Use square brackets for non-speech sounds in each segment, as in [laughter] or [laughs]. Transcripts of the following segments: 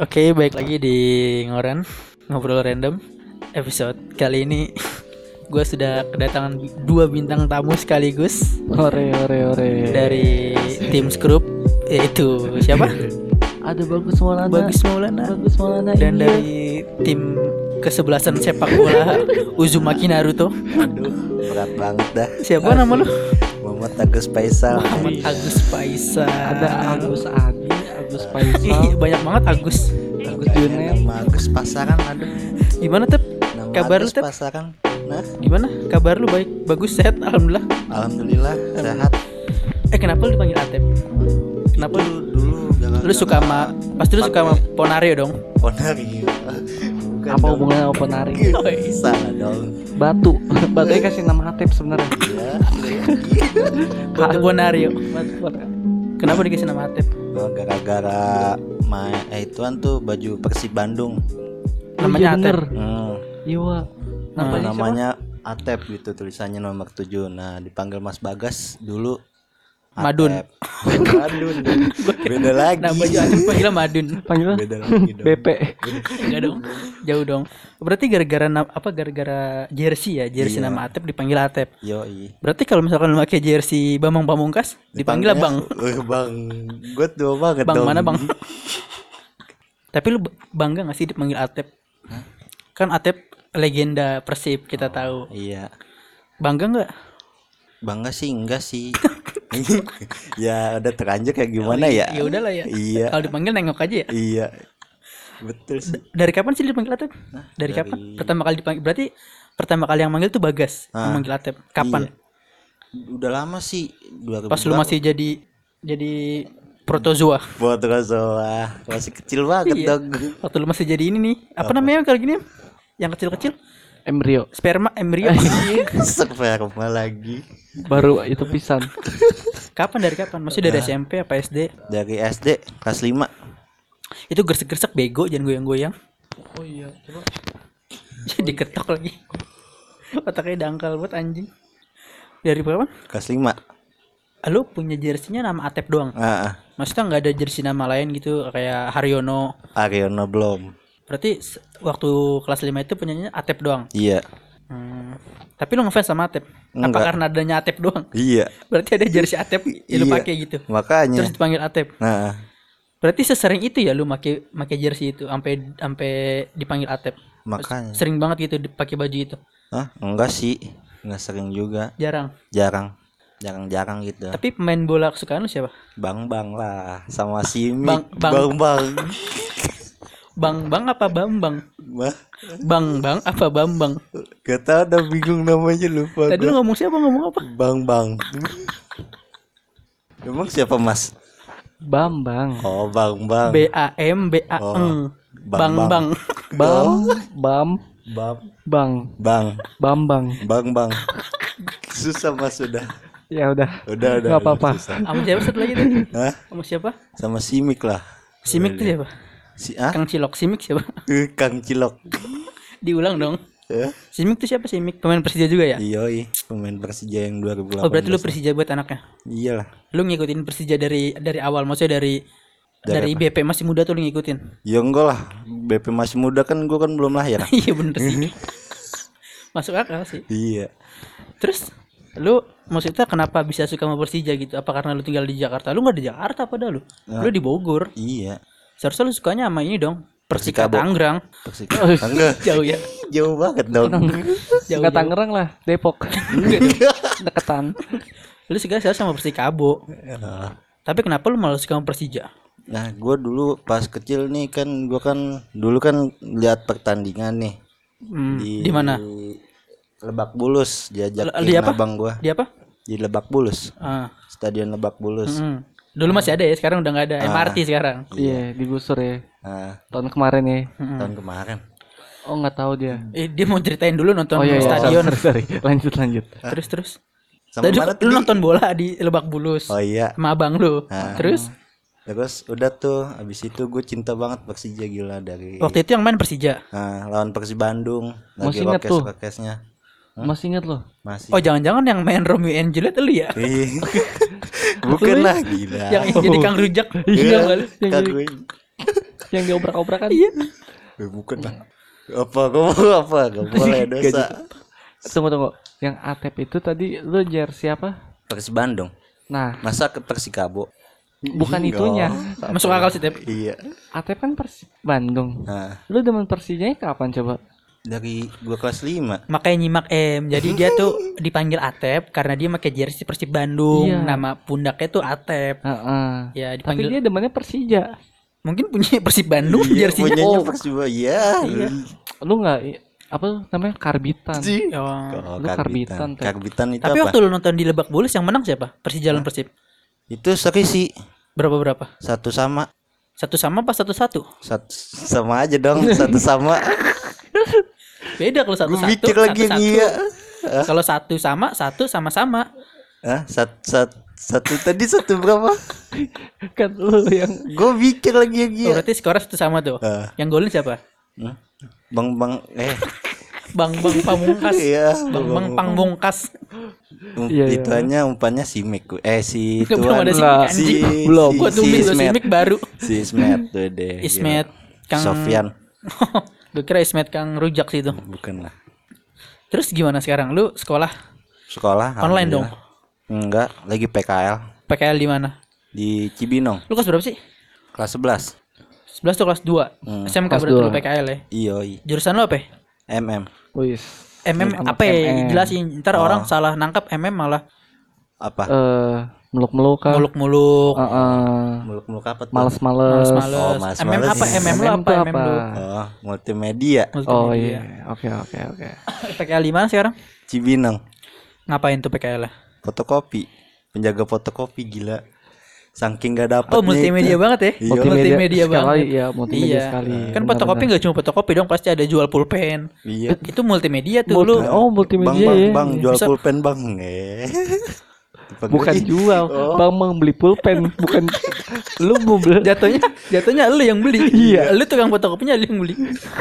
Oke, baik lagi di Ngoran Ngobrol Random Episode kali ini [laughs] Gue sudah kedatangan dua bintang tamu sekaligus Ore ore ore. Dari tim Skrup Yaitu siapa? [laughs] ada bagus Maulana. Bagus Maulana Bagus Maulana. Dan iya. dari tim kesebelasan sepak bola [laughs] Uzumaki Naruto Aduh, berat banget dah. Siapa nama lu? Muhammad Agus Faisal. Muhammad Agus Faisal ada Agus Agus Faisal, banyak banget Agus Agus. Nama Agus Pasaran aduh. Gimana Tep? Nama Kabar lu Tep? Pasaran. Nah, Gimana? Kabar lu baik? Bagus sehat? Alhamdulillah alhamdulillah sehat. Eh kenapa lu dipanggil Atep? Kenapa lu? Dulu Lu suka sama Pasti lu suka sama Ponario dong Ponari. Bukan Apa hubungannya sama penari? [laughs] Salah dong. Batu. Batu kasih nama Hatep sebenarnya. Iya. Batu Ponario. Kenapa dikasih nama Atep? Oh, gara-gara main eh ituan tuh baju Persib Bandung. Namanya iya, Atep. Hmm. Iya. Nah, Namanya siapa? namanya Atep gitu tulisannya nomor 7 Nah dipanggil Mas Bagas dulu Madun. Madun. Beda lagi. Nah baju panggilnya Madun. Panggilnya Beda lagi dong. BP. Enggak dong. Jauh dong. Berarti gara-gara apa gara-gara jersey ya? Jersey Iya. nama Atep dipanggil Atep. Yoi. Berarti kalau misalkan lu pakai jersey Bambang Pamungkas Dipanggil Bang. "Eh, Bang. Gue tua banget Bang dong. mana Bang? Tapi lu bangga gak sih dipanggil Atep? Kan Atep legenda Persib kita tahu. Iya. Bangga nggak? Bangga sih enggak sih [laughs] Ya udah teranjak kayak gimana ya Ya udahlah ya Iya Kalau dipanggil nengok aja ya Iya Betul sih Dari kapan sih dipanggil Atep? dari, dari- kapan? Pertama kali dipanggil berarti pertama kali yang manggil tuh Bagas yang Ah, manggil Atep. Kapan? Iya. Udah lama sih 2000 Pas lu masih jadi jadi protozoa. Razoa Masih kecil banget Iya. dong Waktu lu masih jadi ini nih. Apa, namanya kalau gini? Yang kecil-kecil? Embrio. Sperma, embrio. [laughs] Sperma lagi Baru itu pisan. [laughs] kapan dari kapan? Masih dari SMP apa SD? Dari SD kelas 5 Itu gersek-gersek bego jangan goyang-goyang. Oh iya, coba. [laughs] Jadi ketok lagi. Otaknya dangkal buat anjing. Dari kapan? Kelas 5 Lu punya jersey-nya nama Atep doang. ah, ah. Maksudnya nggak ada jersey nama lain gitu kayak Haryono. Ariono belum Berarti waktu kelas 5 itu punyanya Atep doang. Iya Hmm. Tapi lu ngefans sama Atep? Apa Enggak. karena adanya Atep doang? Iya Berarti ada jersey Atep ya lu Iya. pakai gitu. Makanya Terus dipanggil Atep. Nah Berarti sesering itu ya lu make make jersey itu sampai sampai dipanggil Atep. Makanya Sering banget gitu dipakai baju itu. Hah? Enggak sih Enggak sering juga Jarang. Jarang Jarang-jarang gitu Tapi pemain bola kesukaan lu siapa? Bang Bang lah Sama Simi Bang- Bang. [laughs] Bang Bang Bang Bang apa Bambang? Mah Bang Bang apa Bambang? Gak tau udah bingung namanya lupa Tadi lu ngomong siapa ngomong apa? Bang Bang Emang siapa mas? Bambang. Oh Bang Bang B A M B A Oh. N. Bang Bang Bang. Bam, bam, Bang bang, Bang bambang. Bang Bang Susah mas sudah Ya udah. Udah udah Nggak apa-apa. Sama siapa satu lagi tadi? Hah? Sama siapa? Sama Simik lah Simik tuh siapa? Si ah? Kang Cilok Simik siapa? [laughs] Eh, Kang Cilok Diulang dong. Eh? Simik tuh siapa Simik? Pemain Persija juga ya? Iyoi Pemain Persija yang 2018 Oh berarti lu Persija buat anaknya. Iyalah Lu ngikutin Persija dari dari awal maksudnya dari dari, Dari BP masih muda tuh lu ngikutin. Ya enggak lah BP masih muda kan gua kan belum lahir [laughs] Iya bener sih. [laughs] Masuk akal sih. Iya Terus lu maksudnya kenapa bisa suka sama Persija gitu? Apa karena lu tinggal di Jakarta? Lu nggak di Jakarta padahal lu. Lu di Bogor. Iya Seharusnya lu sukanya sama ini dong. Persika Persikabo. Tangerang. Persika Enggak [laughs] Jauh ya. [laughs] Jauh banget dong Jauh. Enggak Tangerang lah, Depok. [laughs] Deketan. Lu suka sama Persikabo. Nah, Tapi kenapa lu malah suka sama Persija? Nah gua dulu pas kecil nih kan gua kan Dulu kan lihat pertandingan nih Hmm, di mana? Lebak Bulus Le- Diajakin di apa? abang gua Di apa? Di Lebak Bulus Ah. Stadion Lebak Bulus Hmm. Dulu masih ada ya, sekarang udah nggak ada. Ah. MRT sekarang. Iya, digusur ya. Nah Tahun kemarin ya. Hmm. tahun kemarin Oh nggak tahu dia. Eh, dia mau ceritain dulu nonton Oh iya, iya. stadion. Sorry, sorry. [laughs] Lanjut lanjut. Terus terus. Sama Tadi mana lu nonton bola di Lebak Bulus Oh iya sama abang lu. Ah. Terus Terus udah tuh Abis itu gue cinta banget Persija gila dari waktu itu yang main Persija. Nah, lawan Persib Bandung lagi Masih inget tuh. Rokesnya Masih inget loh. masih Oh, jangan-jangan yang main Romeo and Juliet lu ya? [laughs] Ih, bukan lah gila yang jadi Kang Rujak. [laughs] Iya, kali. yang Kang jadi- yang diobrak-obrakan. Iya. Eh, bukan lah. Apa kamu apa? Gak boleh [laughs] dosa. Tunggu tunggu. Yang Atep itu tadi lu jersey apa? Persi Bandung. Nah, Masa ke Persikabo? bukan Enggak. itunya. Masuk akal sih, Tep. Iya. Atep kan Persi Bandung. Nah, Lu demen Persijanya kapan coba? Dari gua kelas 5. Makanya nyimak M. Jadi dia [laughs] tuh dipanggil Atep karena dia pakai jersey Persib Bandung. Iya. Nama pundaknya tuh Atep. Heeh. Ya Tapi dipanggil dia demennya Persija. mungkin punya [laughs] Persib Bandung Iya, punyanya Oh. Persiba. Iya. Lu nggak apa namanya karbitan? Oh. Oh, Lu karbitan, Teh. Karbitan itu Tapi apa? waktu lu nonton di Lebak Bulus yang menang siapa? Persija lawan Persib. Itu seri sih. Berapa berapa? Satu sama. Satu sama pas satu satu? Satu sama aja dong, satu sama. [laughs] Beda kalau satu Gue satu. mikir lagi yang iya. Kalau satu sama satu sama sama. Hah? Sat, sat, satu tadi satu berapa? [laughs] kan lu yang Gue mikir lagi yang Oh, iya. berarti skornya satu sama tuh. Yang golin siapa? Bang bang eh Bang Bang Pamungkas. [laughs] iya. Bang Bang Pangmungkas. Um, Iya, iya. itu hanya umpannya si Mik eh si [laughs] Belum tuan ada si Enggak. Mik, anjing. Belum. Gua tulis lo si Ismet. Mik baru. si Ismet tuh deh Ismet gila. Kang Sofian Gue kira Ismet Kang Rujak sih itu. bukan lah Terus gimana sekarang? Lu sekolah sekolah Online dong? enggak lagi PKL PKL di mana? di Cibinong Lu kelas berapa sih? kelas 11 11 tuh kelas 2. Hmm. SMK Kelas berarti lu dua. PKL ya. Iyoi Jurusan lu apa? ya? MM wis MM apa ya? Jelasin. Ntar Oh. orang salah nangkap MM malah apa eh meluk-melukan. muluk-muluk. Heeh. muluk-muluk apa tuh Males-males. Males-males. Oh, males-males. MM apa? MM lu MM apa? MM lu? oh multimedia Oh Multimedia. iya, oke oke oke. [coughs] PKL di mana sekarang? Cibinong Ngapain tuh PKL? -nya? fotokopi penjaga fotokopi gila saking gak dapet Oh multimedia banget ya? Iya. multimedia sekali, banget. Iya, multimedia Iya. sekali. Kan Benar, fotokopi benar. nggak cuma fotokopi dong, pasti ada jual pulpen. iya Itu multimedia tuh Multi- lu. Oh, bang multimedia bang ya. bang jual Bisa- pulpen bang eh [laughs] Bukan jual, Oh. Bang mau beli pulpen, bukan lu mau beli. Jatuhnya jatuhnya lu yang beli. Iya. Lu tukang fotokopinya lu yang beli.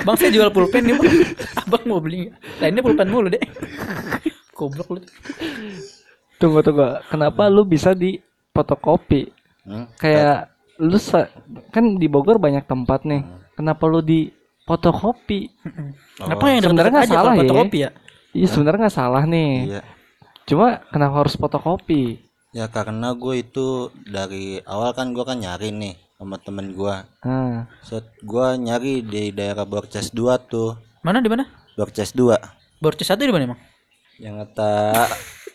Bang saya jual pulpen nih, Bang. Abang mau beli. Lah ini pulpen mulu, Dek. Goblok lu. Tunggu tunggu, kenapa lu bisa di fotokopi? Hmm? Kayak lu kan di Bogor banyak tempat nih. Kenapa lu di fotokopi? Kenapa Oh. yang Sebenarnya nggak salah ya. fotokopi ya? Iya sebenarnya nggak salah nih. iya Cuma kenapa harus fotokopi? ya karena gue itu dari awal kan gue kan nyari nih sama temen gue Nah, set gue nyari di daerah Borces 2 tuh Mana di mana? Borces 2 Borces satu di mana emang? yang kata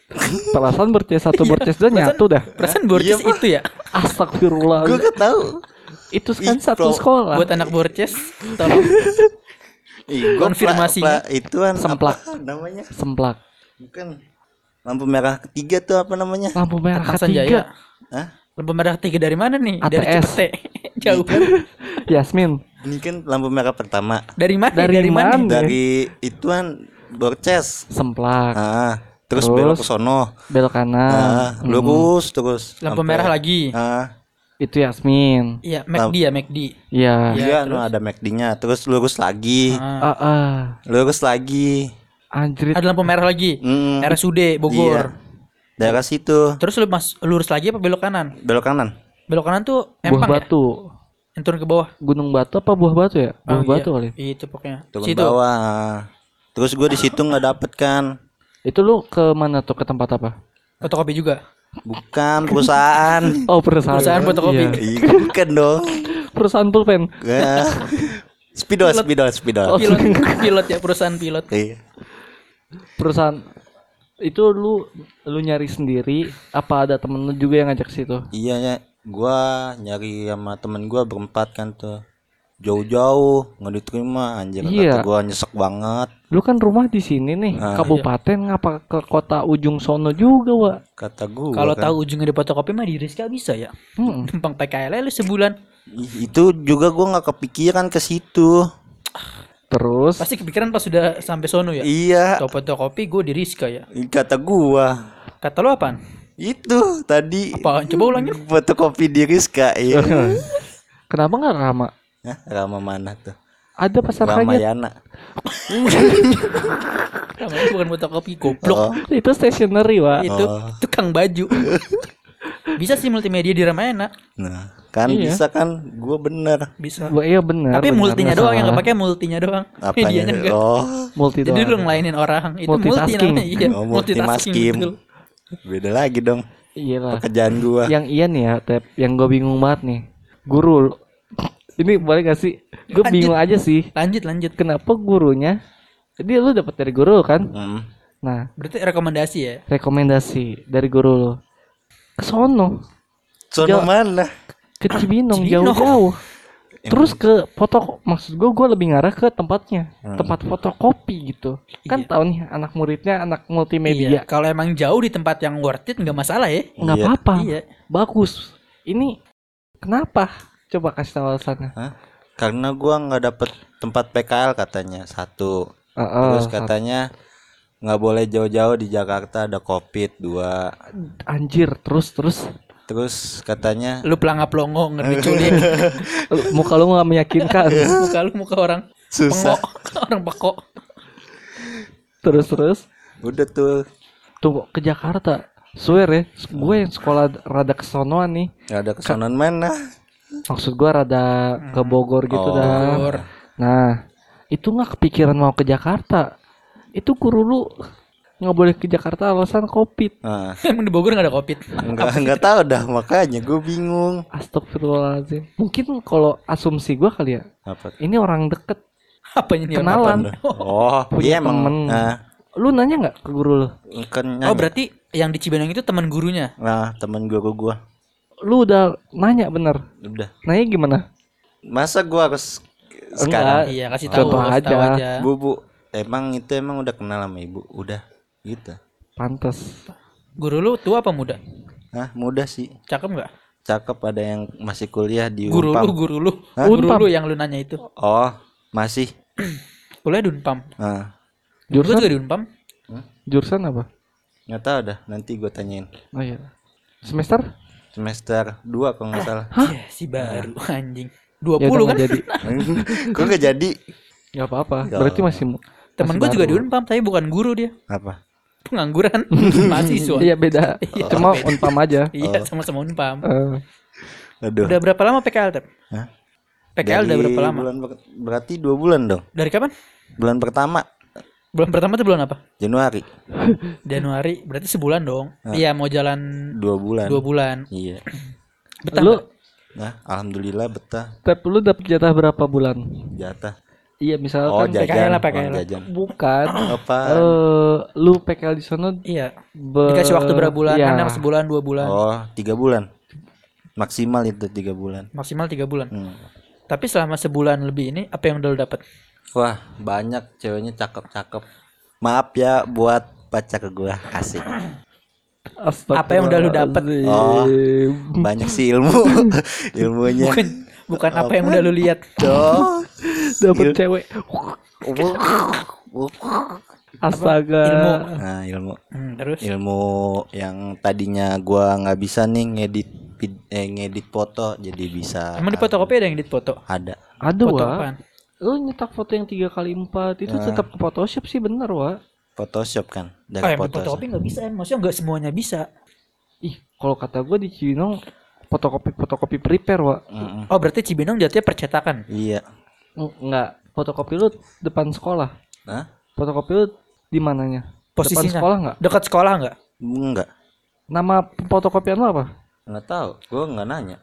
[laughs] perasaan berces satu [laughs] berces dua nyatu dah. Perasaan Borces Iya, itu ya? [laughs] Astagfirullah. gue gak tahu Itu kan Ih, satu sekolah. Buat anak Borces, tolong Ih, gua Konfirmasinya. pla- pla- ituan Semplak. apa namanya Semplak. bukan lampu merah ketiga tuh apa namanya Lampu merah Sanjaya. ketiga. Hah? Lampu merah tiga dari mana nih? Dari ATS. Cipete. [laughs] Jauh. [laughs] Yasmin. ini kan lampu merah pertama Dari mana? Dari mana? mana? dari ituan Borces Semplak. ah terus, Terus? belok ke sono Belok kanan. ah lurus terus Lampu sampai- merah lagi. ah Itu Yasmin. Iya, McD ya, McD. Iya. Iya, iya no, ada McD-nya terus lurus lagi Ah. Ah, ah. lurus lagi Anjrit. Ada lampu merah lagi. Mm, RSUD Bogor. Iya. daerah situ Terus lu mas lurus lagi apa belok kanan? belok kanan Belok kanan tuh Buah empang ya? batu. Yang turun ke bawah. Gunung batu apa buah batu ya? Buah Oh, batu iya. kali. Itu pokoknya. turun Situ. bawah ah. terus gue di situ nggak dapet kan Itu lu ke mana tuh ke tempat apa? Fotokopi juga. bukan perusahaan [laughs] Oh, perusahaan. Perusahaan fotokopi. Iya. Iya, bukan dong Perusahaan pulpen. Ya. spidol spidol spidol Oh. Pilot, pilot ya perusahaan pilot. Iya. Perusahaan itu lu lu nyari sendiri apa ada temen lu juga yang ngajak ke situ? Iya ya, gua nyari sama temen gua berempat kan tuh. Jauh-jauh nggak diterima anjir Iya. kata gua nyesek banget Lu kan rumah di sini nih, Ah, kabupaten ngapa ke kota ujung sono juga, Wak? kata gua. Kalau kan. tahu ujungnya di fotokopi mah di Rizka bisa ya. Hmm. [laughs] Numpang PKL lu sebulan. Itu juga gua nggak kepikiran ke situ. Terus Pasti kepikiran pas sudah sampai sono ya. Iya, Tahu fotokopi gue di Rizka ya. kata gua. Kata lu apaan? Itu tadi Apaan? Coba ulangin. fotokopi di Rizka iya. [laughs] kenapa nggak Rama? Hah, Rama mana tuh? Ada pasar kaget. Ramayana. Namanya bukan fotokopi goblok. Oh, Itu stationery, Wak. Itu Oh. tukang baju. [laughs] Bisa sih multimedia di Ramayana. nah, kan Iya. bisa kan gue bener Bisa. Gua iya benar. Tapi benar, multinya nggak doang yang salah. nggak pakai multinya doang. [laughs] apanya Dianya enggak. oh multi Jadi doang. lu ngelainin orang itu multi Multitasking. namanya. Iya, Oh, multitasking. multitasking. betul. beda lagi dong Iya lah. pekerjaan gua Yang iya nih ya, Tep, yang gue bingung banget nih. Guru. Ini boleh gak sih? Gue bingung aja sih. Lanjut lanjut. Kenapa gurunya? Jadi lu dapat dari guru kan? Hmm. Nah, Berarti rekomendasi ya. rekomendasi dari guru lu. Ke sono, sono Jauh. mana ke [clears throat] Cibinong Cibinong. jauh-jauh. Terus ke foto maksud gue gue lebih ngarah ke tempatnya Hmm. tempat fotokopi gitu kan Iya. tahu nih anak muridnya anak Iya. multimedia Kalau emang jauh di tempat yang worth it nggak masalah ya. nggak Iya. apa-apa Iya. bagus ini kenapa coba kasih tahu alasannya Hah? karena gua nggak dapet tempat PKL katanya satu Heeh, terus katanya nggak boleh jauh-jauh di Jakarta ada covid dua anjir terus terus terus katanya Lu pelangap longo ngerti culik. Lu- [laughs] muka lu nggak meyakinkan [laughs] muka lu muka orang susah pengok, [laughs] orang pekok. terus terus udah tuh tuh ke Jakarta swear ya gue yang sekolah rada kesonoan nih nggak ada kesonon mana maksud gue rada ke Bogor gitu Oh. dah Bogor. Nah, itu nggak kepikiran mau ke Jakarta. Itu guru lu nggak boleh ke Jakarta alasan covid. nah, [laughs] Emang di Bogor nggak ada covid. nggak nggak tahu dah makanya gue bingung Astagfirullahaladzim. Mungkin kalau asumsi gua kali ya, apa ini orang deket. Apanya nih? Kenalan. oh Punya iya emang temen. nah, Lu nanya nggak ke guru lu? kan Oh berarti yang di Cibinong itu teman gurunya. nah temen guru gua Lu udah nanya bener? udah Nanya gimana? masa gua harus sekarang Iya kasih tahu. Contoh aja. aja. bu bu emang itu emang udah kenal sama ibu udah gitu Pantes. Guru lu tua apa muda? Hah, mudah sih Cakep nggak? cakep ada yang masih kuliah di Guru Unpam. lu, guru lu. Hah? Guru Unpam? lu yang lu nanya itu. oh masih [clears throat] Kuliah di Unpam. Guru Jurusan? juga di Unpam. Jurusan apa? nggak tahu dah nanti gue tanyain Oh iya. Semester? semester 2 kalau nggak salah Iya, si baru anjing. 20 Ya udah kan? nggak jadi. [laughs] [laughs] kok nggak jadi Gak apa-apa. Nggak Berarti masih Temen gue juga di Unpam, tapi bukan guru dia. apa Pengangguran. [laughs] Mahasiswa. Iya beda. Iya, Cuma beda. unpam aja. Iya, sama-sama Unpam. Eh, aduh Udah berapa lama PKL, Tep? Hah? PKL udah Dari berapa lama? bulan ber- berarti dua bulan dong Dari kapan? bulan pertama Bulan pertama tuh bulan apa? Januari [laughs] Januari. Berarti sebulan dong. Iya, mau jalan dua bulan dua bulan. iya Betah lu nah alhamdulillah betah Tep lu dapet jatah berapa bulan? jatah Iya oh misalkan jajan PKL lah, PKL. jajan bukan apa eh lu PKL di sana Iya. be- Dikasih waktu berapa bulan? Iya. Kan sebulan, dua bulan. oh tiga bulan maksimal itu tiga bulan Maksimal tiga bulan. Hmm. Tapi selama sebulan lebih ini, apa yang udah lu dapet? Wah, banyak ceweknya cakep-cakep. Maaf ya buat pacar gua kasih. Apa yang udah lu dapet? Oh. Banyak sih ilmu. [laughs] Ilmunya. Bukan, bukan apa yang udah lu lihat. [laughs] Tuh. Dapet cewek. Astaga. Ilmu. Nah, ilmu Hmm, terus? ilmu yang tadinya gua nggak bisa nih ngedit eh, ngedit foto jadi bisa. Emang di fotokopi ada yang edit foto? Ada. Ada Foto wa. apaan? Lu nyetak foto yang tiga kali empat itu tetap ke Photoshop sih bener wa. Photoshop kan. Oh, Dari yang di fotokopi nggak bisa, em. maksudnya nggak semuanya bisa. Ih, kalau kata gua di Cibinong fotokopi fotokopi prepare wa. Oh, berarti Cibinong jatuhnya percetakan. Iya. Enggak, fotokopi lu depan sekolah. Hah? Fotokopi lu di mananya? Depan Posisinya. sekolah enggak? Dekat sekolah nggak? Enggak. Nama fotokopian lu apa? Enggak tahu. Gua nggak nanya.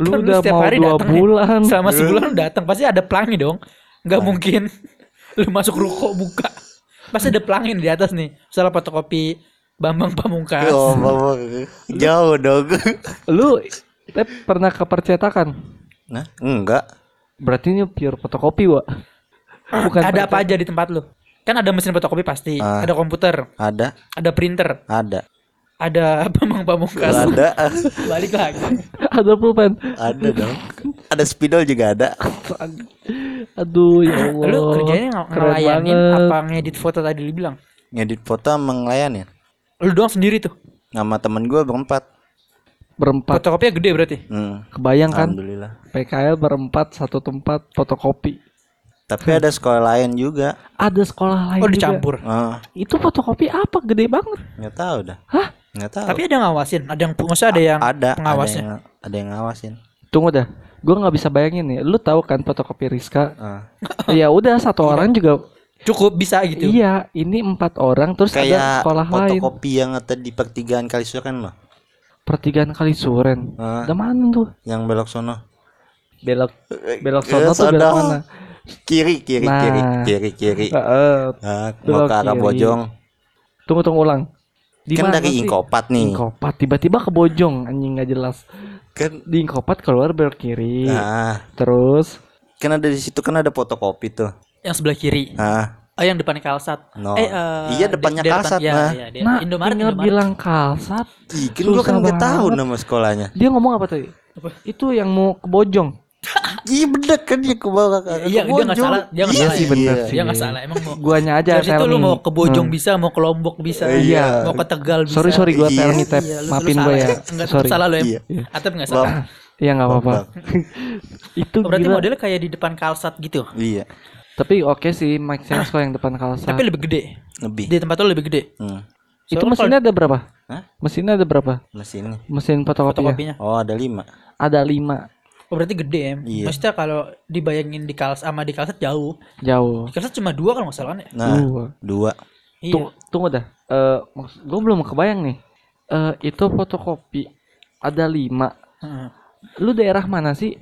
Lu Kan udah setiap mau hari dua datang ya? bulan. Selama sebulan lu datang pasti ada pelangi dong. Nggak mungkin [laughs] lu masuk ruko buka. Pasti ada pelangi di atas nih. Salah fotokopi Bambang Pamungkas. Oh, Bapak. jauh dong. Lu Tep, pernah ke percetakan? Nah, enggak. Berarti ini pure fotokopi, wa. Bukan ada apa aja di tempat lu? Kan ada mesin fotokopi pasti, Ah. ada komputer, Ada, ada printer, ada. ada [laughs] Bambang Pamungkas. Ada. [laughs] Balik lagi. ada pulpen. ada dong. Ada spidol juga ada. Aduh, ya Allah. Lu kerjanya ng- ngelayanin apa ngedit foto tadi lu bilang? Ngedit foto sama ngelayanin. Lu doang sendiri tuh. Nama temen gue berempat. Berempat. Fotokopinya gede berarti. Hmm. Kebayang kan? Alhamdulillah. PKL berempat satu tempat fotokopi. Tapi ada sekolah lain juga. Ada sekolah lain Oh, juga. dicampur. Ah, Itu fotokopi apa? Gede banget. nggak tahu dah. Hah? Nggak tahu. Tapi ada yang ngawasin, ada yang maksudnya ada yang ada pengawasnya. Ada yang, ada yang ngawasin. Tunggu dah. Gue nggak bisa bayangin nih. Lu tahu kan fotokopi Rizka? Ah. ya udah satu orang juga. Cukup bisa gitu. Iya, ini empat orang terus ada Kayak sekolah lain. fotokopi yang ada di pertigaan Kalisuran loh. Pertigaan kali suren. Ada mana tuh? yang belok sono. Belok belok Eh, sono tuh belok mana? Kiri, kiri, Nah. kiri, kiri, kiri. Heeh. Ah, belok mau ke arah. Bojong. Tunggu tunggu ulang. Di kan mana dari sih? Ingkopat nih. Ingkopat tiba-tiba ke Bojong anjing nggak jelas. Kan Di Ingkopat keluar belok kiri. nah, Terus kan ada di situ kan ada fotokopi tuh. Yang sebelah kiri. Ah, Oh yang depannya Kalsat. No. Eh, eh, Iya, depannya di- Kalsat, depan- nah. Iya, iya, nah Indomaret, tinggal Indomaret. bilang kalsat. Ih, kan gua kan Susah nggak tahu nama sekolahnya. Dia ngomong apa tadi? Apa? Itu yang mau ke Bojong. [laughs] Iya bener kan dia ke bawah ke Iya, dia nggak salah, dia nggak Iya salah. sih, ya. bener Iya. sih. Dia nggak salah. Emang mau Guanya aja dari situ lu mau ke Bojong Hmm. bisa, mau ke Lombok bisa. Iya. Mau ke Tegal bisa. Sorry sorry gua Iya. Telmi tap. Iya, Maafin gue ya. [laughs] Enggak Sorry. salah lu Iya. ya. Atep nggak salah. Iya nggak apa-apa. [laughs] Itu Oh, berarti modelnya kayak di depan Kalsat gitu. Iya, Tapi oke sih make sense kok yang depan kalsat. Tapi lebih gede. lebih. Di tempat lu lebih gede. Hmm. itu Soalnya mesinnya ada berapa? Hah? Mesinnya ada berapa? Mesin. Mesin fotokopi ya? Fotokopinya. Oh, ada lima. Ada lima Oh berarti gede ya. Iya. Maksudnya kalau dibayangin di Kals sama di Kalsat jauh. jauh. Di Kalsat cuma dua kalau nggak salah kan ya. Nah, Dua. dua. Iya. Tunggu, tunggu dah. Eh, gue belum kebayang nih. Eh, itu fotokopi ada lima. Heeh. Lu daerah mana sih?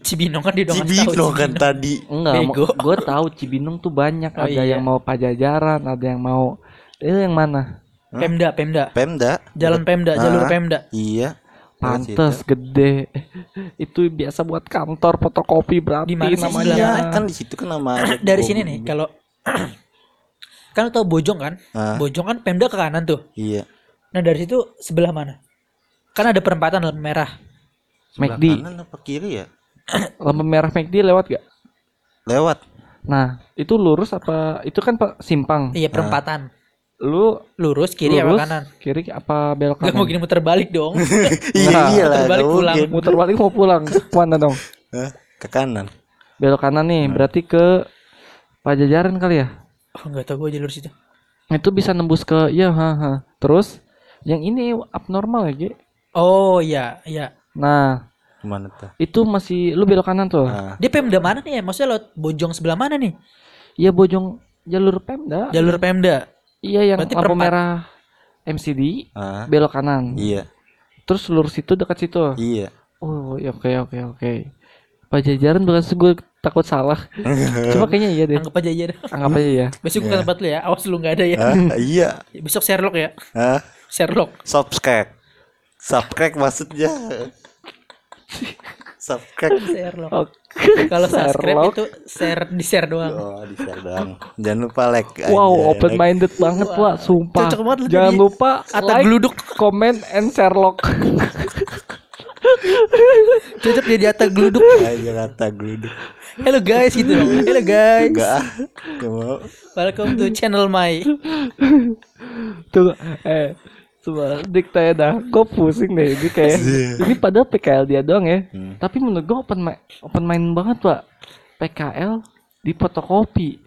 Cibinong kan di dong Cibino kan tadi. Enggak, Bego. gue tahu Cibinong tuh banyak. Oh, ada iya. yang mau Pajajaran, ada yang mau itu yang mana? Pemda, Pemda. Pemda. Jalan Pemda, jalur Ah. Pemda. Iya. Pantes situ. gede. [laughs] itu biasa buat kantor fotokopi berarti Di mana sih namanya. Iya, kan di situ kan nama [clears throat] Dari sini nih kalau [clears throat] kan tau Bojong kan? Ah. Bojong kan Pemda ke kanan tuh. Iya. Nah dari situ sebelah mana? Kan ada perempatan lampu merah. Sebelah McD. kanan apa kiri ya? [coughs] Lampu merah McD lewat gak? Lewat. Nah, itu lurus apa itu kan Pak simpang. Iya perempatan. Lu Lurus kiri lurus, apa kanan? Kiri apa belok Gak kanan? mungkin muter balik dong. [laughs] Iya, iya muter lah. balik nggak pulang. mungkin. Muter balik mau pulang. Mana dong? Hah? Ke kanan. Belok kanan nih, berarti ke Pajajaran kali ya? oh nggak tau gue jalur situ. Itu bisa nembus ke ya, ha, ha. Terus yang ini abnormal ya, Ge. Oh iya iya. Nah, Ke mana tuh? itu masih lu belok kanan tuh. Nah, Dia Pemda mana nih ya? Maksudnya lewat Bojong sebelah mana nih? Iya Bojong jalur Pemda. Jalur Pemda. Iya yang Berarti lampu perempat. merah MCD ah, belok kanan. iya. Terus lurus situ dekat situ. Iya. Oh, ya oke oke oke. Pajajaran bukan gue takut salah. [laughs] Cuma kayaknya iya deh. Anggap aja aja. dah. Anggap aja ya. Besok bukan tempat lu ya. Awas lu nggak ada ya. Hah? iya. Besok Sherlock ya. Hah? Sherlock. Subscribe. Subscribe maksudnya. [laughs] Subscribe. Sherlock. Kalau subscribe itu share di share doang. Oh, di share doang. Jangan lupa like. Wow, aja. open minded banget, Wak. Sumpah. Cocok banget Jangan jadi lupa Atta like, geluduk. comment, and Sherlock. [laughs] Cocok jadi atas geluduk. Aja kata geluduk. Hello guys gitu dong. Hello guys. Enggak. Welcome to channel my. Tuh, eh. Coba diktanya dah, gue pusing deh. Ini kayak, ini padahal PKL dia doang ya. Hmm. Tapi menurut gue open mi- open mind banget pak. PKL di fotokopi.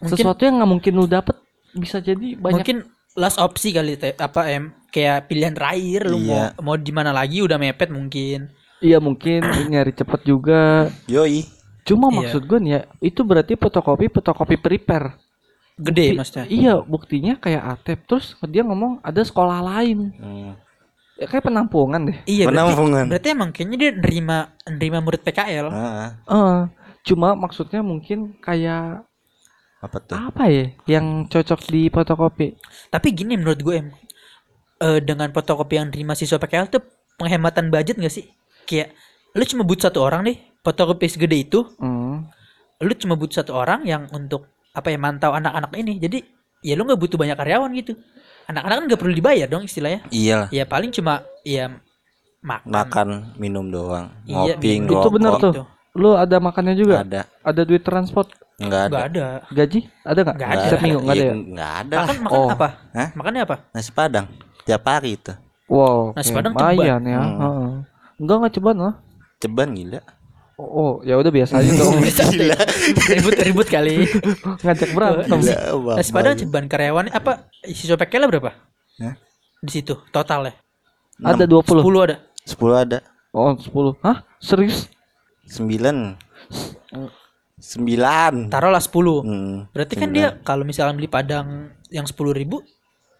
Mungkin- Sesuatu yang nggak mungkin lu dapet bisa jadi banyak. Mungkin last opsi kali Teh. apa em kayak pilihan terakhir lu Iya. mau mau di mana lagi udah mepet mungkin. Iya mungkin [clears throat] nyari cepet juga. Yoi. Cuma Iya. maksud gue nih ya, itu berarti fotokopi fotokopi prepare. Gede Bukti- maksudnya. Iya, buktinya kayak Atep. Terus dia ngomong ada sekolah lain. Hmm. Ya, kayak penampungan deh. Iya berarti, Penampungan. berarti emang kayaknya dia nerima nerima murid PKL. Ah, Eh, cuma maksudnya mungkin kayak apa tuh? apa ya yang cocok di fotokopi? Tapi gini menurut gue em eh, dengan fotokopi yang nerima siswa PKL tuh penghematan budget gak sih? Kayak lu cuma butuh satu orang nih fotokopi segede itu, Hmm. lu cuma butuh satu orang yang untuk apa ya mantau anak-anak ini. Jadi ya lu nggak butuh banyak karyawan gitu. Anak-anak kan nggak perlu dibayar dong istilahnya. Iya. Ya paling cuma ya makan. Makan, minum doang. Iya, Ngopi. Itu benar tuh. Gitu. Lu ada makannya juga? Ada. Ada duit transport? Enggak ada. Nggak ada. Gaji? Ada nggak? Nggak ada. Setiap minggu nggak ada ya? Enggak ada. Makan makan Oh. apa? Hah? Makannya apa? Nasi Padang tiap hari itu. Wow, Nasi Padang lumayan ya. Hmm. heeh. Enggak enggak ceban lah. Ceban gila. Oh, oh, ya udah biasa aja dong. [laughs] Ribut-ribut kali. [laughs] Ngajak berantem. Bang. Nasi Padang ceban karyawan apa siswa PKL berapa? Hah? Di situ total ya. Ada 20. 10 ada. 10 ada. Oh 10 Hah? Serius? Sembilan. Sembilan. Taruhlah 10. Hmm, Berarti kan dia kalau misalnya beli padang yang 10.000 ribu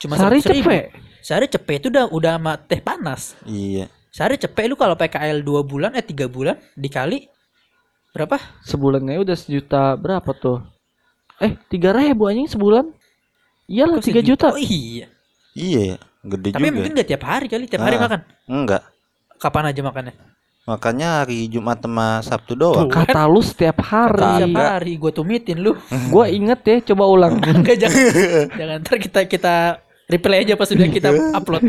cuma Sehari 100.000. cepet Sehari cepet itu udah udah sama teh panas. Iya. Sehari cepet lu kalau PKL 2 bulan eh 3 bulan dikali berapa? Sebulannya udah sejuta berapa tuh? Eh 3 ribu anjing sebulan Iyalah Kok 3 juta Oh iya. Iya, ya. gede Tapi juga. mungkin gak tiap hari kali, tiap hari Ah. makan. Enggak. Kapan aja makannya? Makanya hari Jumat sama Sabtu doang. Tuh. Kata lu setiap hari Tiap Kagak. hari gue tumitin lu. [laughs] Gua inget ya coba ulang [laughs] Enggak jangan. jangan ntar kita kita replay aja pas sudah kita [laughs] upload.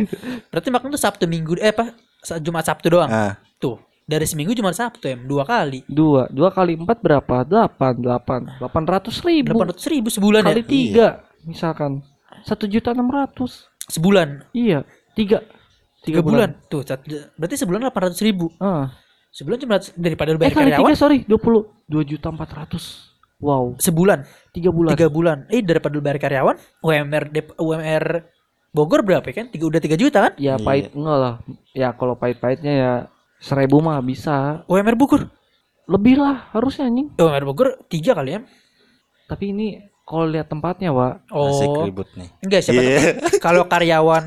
Berarti makan tuh Sabtu Minggu eh apa? Sa- Jumat Sabtu doang. Ah, Tuh. Dari seminggu cuma Sabtu em dua kali. Dua Dua kali empat berapa? Delapan Delapan Delapan ratus ribu 800 ribu sebulan Kali ya? tiga Misalkan Satu juta enam ratus Sebulan. Iya Tiga Tiga bulan. Tuh, sat- berarti sebulan 800 ribu. Ah. Sebulan cuma ratus- daripada lu Eh bayar kali karyawan. tiga sorry Dua puluh Dua juta empat ratus Wow Sebulan. Tiga bulan Tiga bulan. Eh daripada lu bayar karyawan, UMR UMR Bogor berapa kan? Tiga, udah 3 juta kan? Ya Iya. pahit enggak lah Ya kalau pahit-pahitnya ya Seribu mah bisa UMR Bogor. Lebih lah harusnya anjing UMR Bogor 3 kali ya. Tapi ini kalau lihat tempatnya Wak asik Oh. ribut nih. Enggak siapa Iya. tahu. Kalau karyawan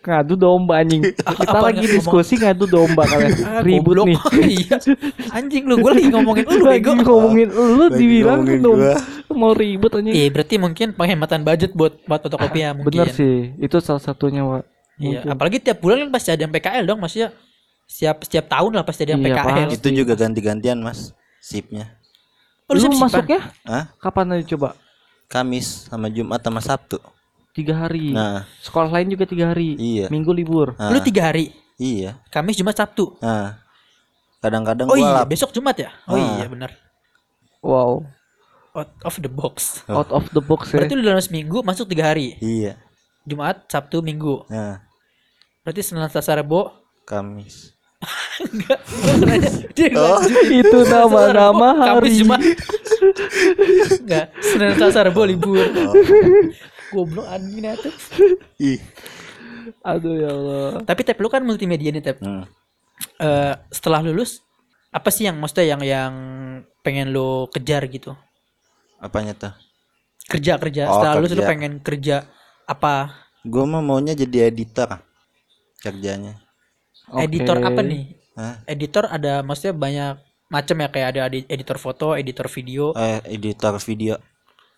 Ngadu domba anjing [laughs] Kita Apaan lagi diskusi ngadu domba kalian [laughs] Ah, Ribut nih [laughs] iya. Anjing lu, gue lagi ngomongin lu Lagi bego. ngomongin lu Lagi dibilang domba. Mau ribut anjing Iya, berarti mungkin penghematan budget buat buat fotokopi ya mungkin. Bener sih Itu salah satunya Wak Iya, apalagi tiap bulan kan pasti ada yang PKL dong, maksudnya setiap setiap tahun lah pasti ada yang Iya, PKL. pasti. Itu juga ganti-gantian, Mas. Sipnya. Oh, lu Lu masuknya Hah? kapan aja coba? Kamis sama Jumat sama Sabtu. Tiga hari Nah, Sekolah lain juga tiga hari Iya. Minggu libur nah, Lu tiga hari, Iya. Kamis, Jumat, Sabtu. Nah. Kadang-kadang Oh gua iya, lap. besok Jumat ya? Oh Ah. iya benar. Wow Out of the box. Oh. Out of the box ya Berarti lu dalam seminggu masuk tiga hari. Iya. Jumat, Sabtu, Minggu. Nah, Berarti Senin, Selasa, Rabu. Kamis. Enggak. Dia Oh. [laughs] Itu nama-nama Rabu, Kamis, hari Jumat. [laughs] Enggak, Senin, Selasa, Rabu libur. Oh. Goblok anjing itu. [laughs] Ih. Aduh ya Allah Tapi Tep lu kan multimedia nih Tep. Hmm. Eh, setelah lulus apa sih yang maksudnya yang yang pengen lu kejar gitu? Apanya tuh? Kerja kerja. Oh, setelah lulus lu kerja. pengen kerja apa? Gua mah maunya jadi editor kerjanya. Editor Oke. apa nih? Hah? Editor ada maksudnya banyak macam ya kayak ada edi- editor foto, editor video. Eh, editor video.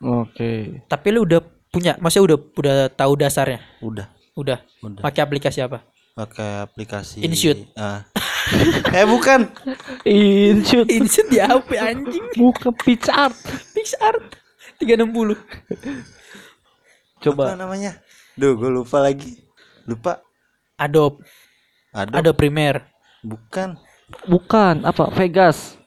Oke Tapi lu udah punya, maksudnya udah udah tahu dasarnya. Udah, Udah. udah. Pakai aplikasi apa? Pakai aplikasi. InShoot. Ah. [laughs] eh, bukan. Inshoot Insert di HP anjing. Bukan pitch art PixArt 360. Apa Coba namanya? Duh, gue lupa lagi. Lupa. Adobe, Ada. Adobe Premiere, Bukan. Bukan Apa Vegas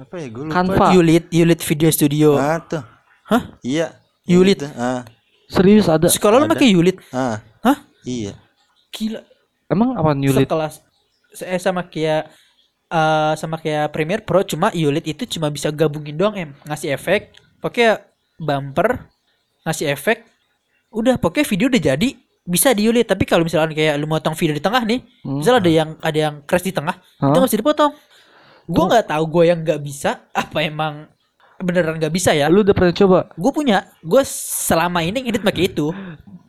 Apa ya? Gue lupa. Canva Yulit, Yulit Video Studio. Ah, tuh. Hah? Iya. Yulit. Ah, Serius ada Sekolah lu pakai Yulit? ah. Hah? Iya. Gila. Emang apa Yulit Sekelas saya sama kayak eh sama kayak Premiere Pro cuma Yulit itu cuma bisa gabungin doang em ngasih efek pokoknya bumper ngasih efek udah pokoknya video udah jadi bisa di Yulit tapi kalau misalkan kayak lu motong video di tengah nih Hmm. misal ada yang ada yang crash di tengah Hah? itu nggak bisa dipotong gue nggak tahu gue yang nggak bisa apa emang beneran nggak bisa ya Lu udah pernah coba gue punya gue selama ini ngedit pakai itu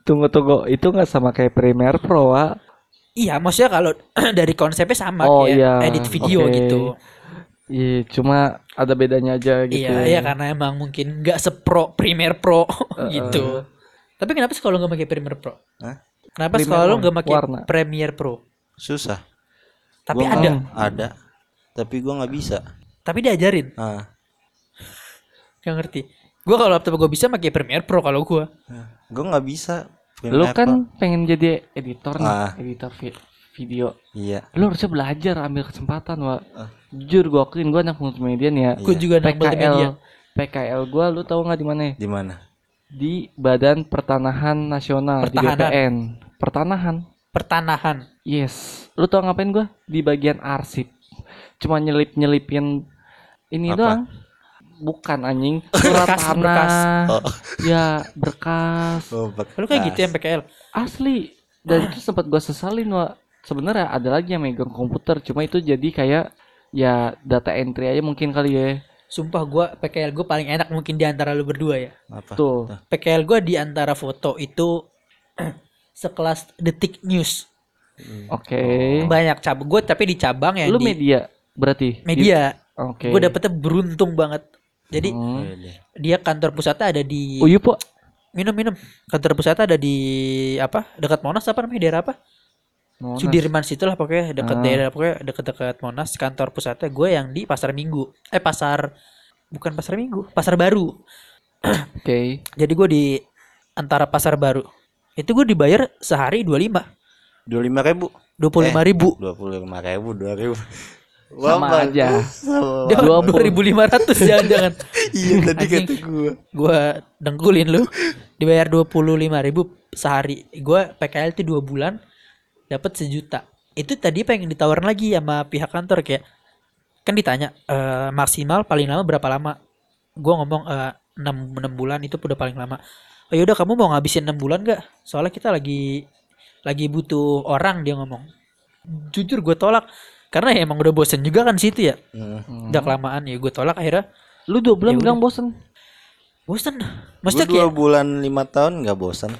Tunggu tunggu Itu nggak sama kayak Premiere Pro Wak iya maksudnya kalau [clears throat] dari konsepnya sama Oh, kayak iya. edit video Oke. gitu Iya cuma ada bedanya aja gitu Iya, iya karena emang mungkin nggak sepro Premiere Pro [laughs] gitu. Tapi kenapa sih kalau nggak pakai Premiere Pro? Hah? Kenapa sih kalau warna- nggak pakai warna. Premiere Pro? Susah. Tapi Gua ada, Ada. Tapi gua nggak bisa. tapi diajarin. Ah. Gak ngerti. Gua kalau laptop gue bisa pakai Premiere Pro kalau gua. Gue nggak bisa. Lu Premiere kan Pro. pengen jadi editor nih Ah. Editor vi- video Iya. Lu harusnya belajar ambil kesempatan Wak Ah. Jujur gua akuin gua anak multimedia nih ya Gue Iya. juga anak multimedia. PKL PKL gua lu tahu nggak di mana Di mana? di Badan Pertanahan Nasional Pertahanan. di BPN Pertanahan Pertanahan. yes lu tau ngapain gua di bagian arsip cuma nyelip nyelipin ini Apa? doang bukan anjing [laughs] surat Berkas, tanah berkas. Oh. ya berkas Oh, Lu kayak gitu ya PKL. asli dan itu sempat gua sesalin wa sebenarnya ada lagi yang megang komputer cuma itu jadi kayak ya data entry aja mungkin kali ya Sumpah gua PKL gue paling enak mungkin di antara lu berdua ya. Apa? tuh PKL gue di antara foto itu [clears throat] sekelas Detik News. oke Banyak cabang gue tapi di cabang yang lu di media berarti media. oke Gue dapetnya beruntung banget. Jadi Hmm. Iya, iya. dia kantor pusatnya ada di oh iya po minum minum. Kantor pusatnya ada di apa? Dekat Monas apa namanya daerah apa? Monas. Sudirman situ lah pokoknya dekat Ah. daerah pokoknya dekat-dekat Monas kantor pusatnya gue yang di Pasar Minggu. Eh pasar bukan Pasar Minggu, Pasar Baru. [clears throat] oke Jadi gue di antara Pasar Baru. Itu gue dibayar sehari 25. Dua lima ribu. 25 Eh. ribu. Dua puluh lima ribu. Dua ribu. Sama aja. Sama. Dia Dua 2500 jangan-jangan. Iya [laughs] tadi kata gua. Gua dengkulin lu. Dibayar 25 ribu sehari. Gua PKL itu dua bulan dapat sejuta. Itu tadi pengen ditawarin lagi sama pihak kantor kayak kan ditanya eh, maksimal paling lama berapa lama? Gua ngomong eh, 6 6 bulan itu udah paling lama. Oh yaudah kamu mau ngabisin 6 bulan gak? Soalnya kita lagi lagi butuh orang dia ngomong. Jujur gue tolak karena ya emang udah bosen juga kan situ ya. Hmm. Udah kelamaan ya gue tolak akhirnya lu dua bulan Ya bilang bosen bosen. Gua Maksudnya dua kayak bulan lima tahun nggak bosan.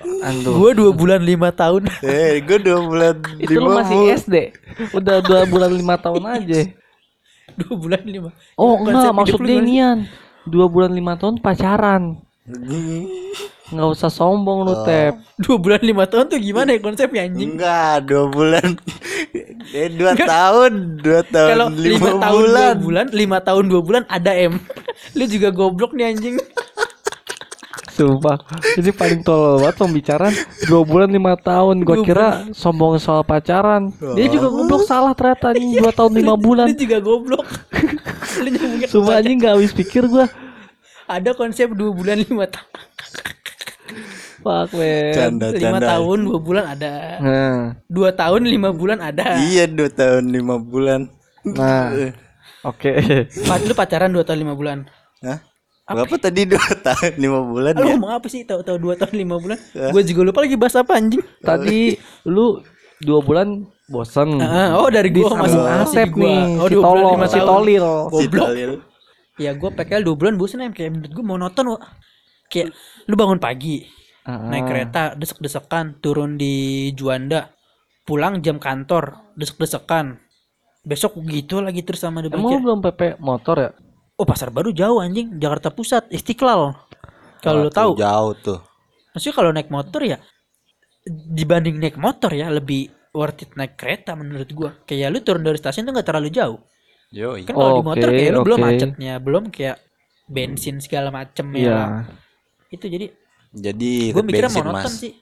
Anduh. gue dua bulan lima tahun. Eh, gua dua bulan [laughs] itu lu masih SD udah dua bulan lima tahun aja [laughs] dua bulan lima. oh enggak maksudnya inian dua bulan lima tahun pacaran [laughs] nggak usah sombong lu tep [laughs] Dua bulan lima tahun tuh gimana ya konsepnya anjing? Enggak, dua bulan. [laughs] eh, dua tahun, dua tahun, Kalau lima, lima tahun bulan. dua bulan, lima tahun dua bulan ada M. [laughs] Lu juga goblok nih anjing. Sumpah Ini paling tolol banget pembicaraan Dua bulan lima tahun Gua Dua kira sombong soal pacaran Dia juga goblok salah ternyata nih Dua tahun lima bulan Lu juga goblok. Sumpah anjing gak habis pikir gua Ada konsep dua bulan lima tahun. Fuck man Canda, Lima canda. tahun dua bulan ada. Nah Dua tahun lima bulan ada. Iya, dua tahun lima bulan. Nah Oke Pa- Lu pacaran dua tahun lima bulan. Hah? Berapa tadi dua tahun lima bulan Lu ya? ngomong apa sih? Tahu-tahu dua tahun lima bulan? Gue juga lupa lagi bahas apa anjing. Tadi lu dua bulan bosen Ah, oh dari gua samping masuk Asep nih Oh, Si dua bulan, tolong Si tolil Si. Dalil. Ya gue PKL 2 bulan bosen em kayak menurut gue monoton Wak. Kayak lu bangun pagi, Ah. naik kereta, desek-desekan, turun di Juanda, pulang jam kantor, desek-desekan. Besok gitu lagi terus sama Emang lu belum PP motor ya? Oh, pasar baru jauh anjing, Jakarta Pusat, Istiqlal. Kalau lu tahu, Jauh tuh. maksudnya kalau naik motor ya dibanding naik motor ya lebih worth it naik kereta menurut gua. Kayak lu turun dari stasiun tuh nggak terlalu jauh. Yoi. Kan kalau di motor kayak lu belum macetnya, belum kayak bensin segala macem ya. Iya. Itu jadi Jadi gue mikirnya bensin, monoton Mas. sih.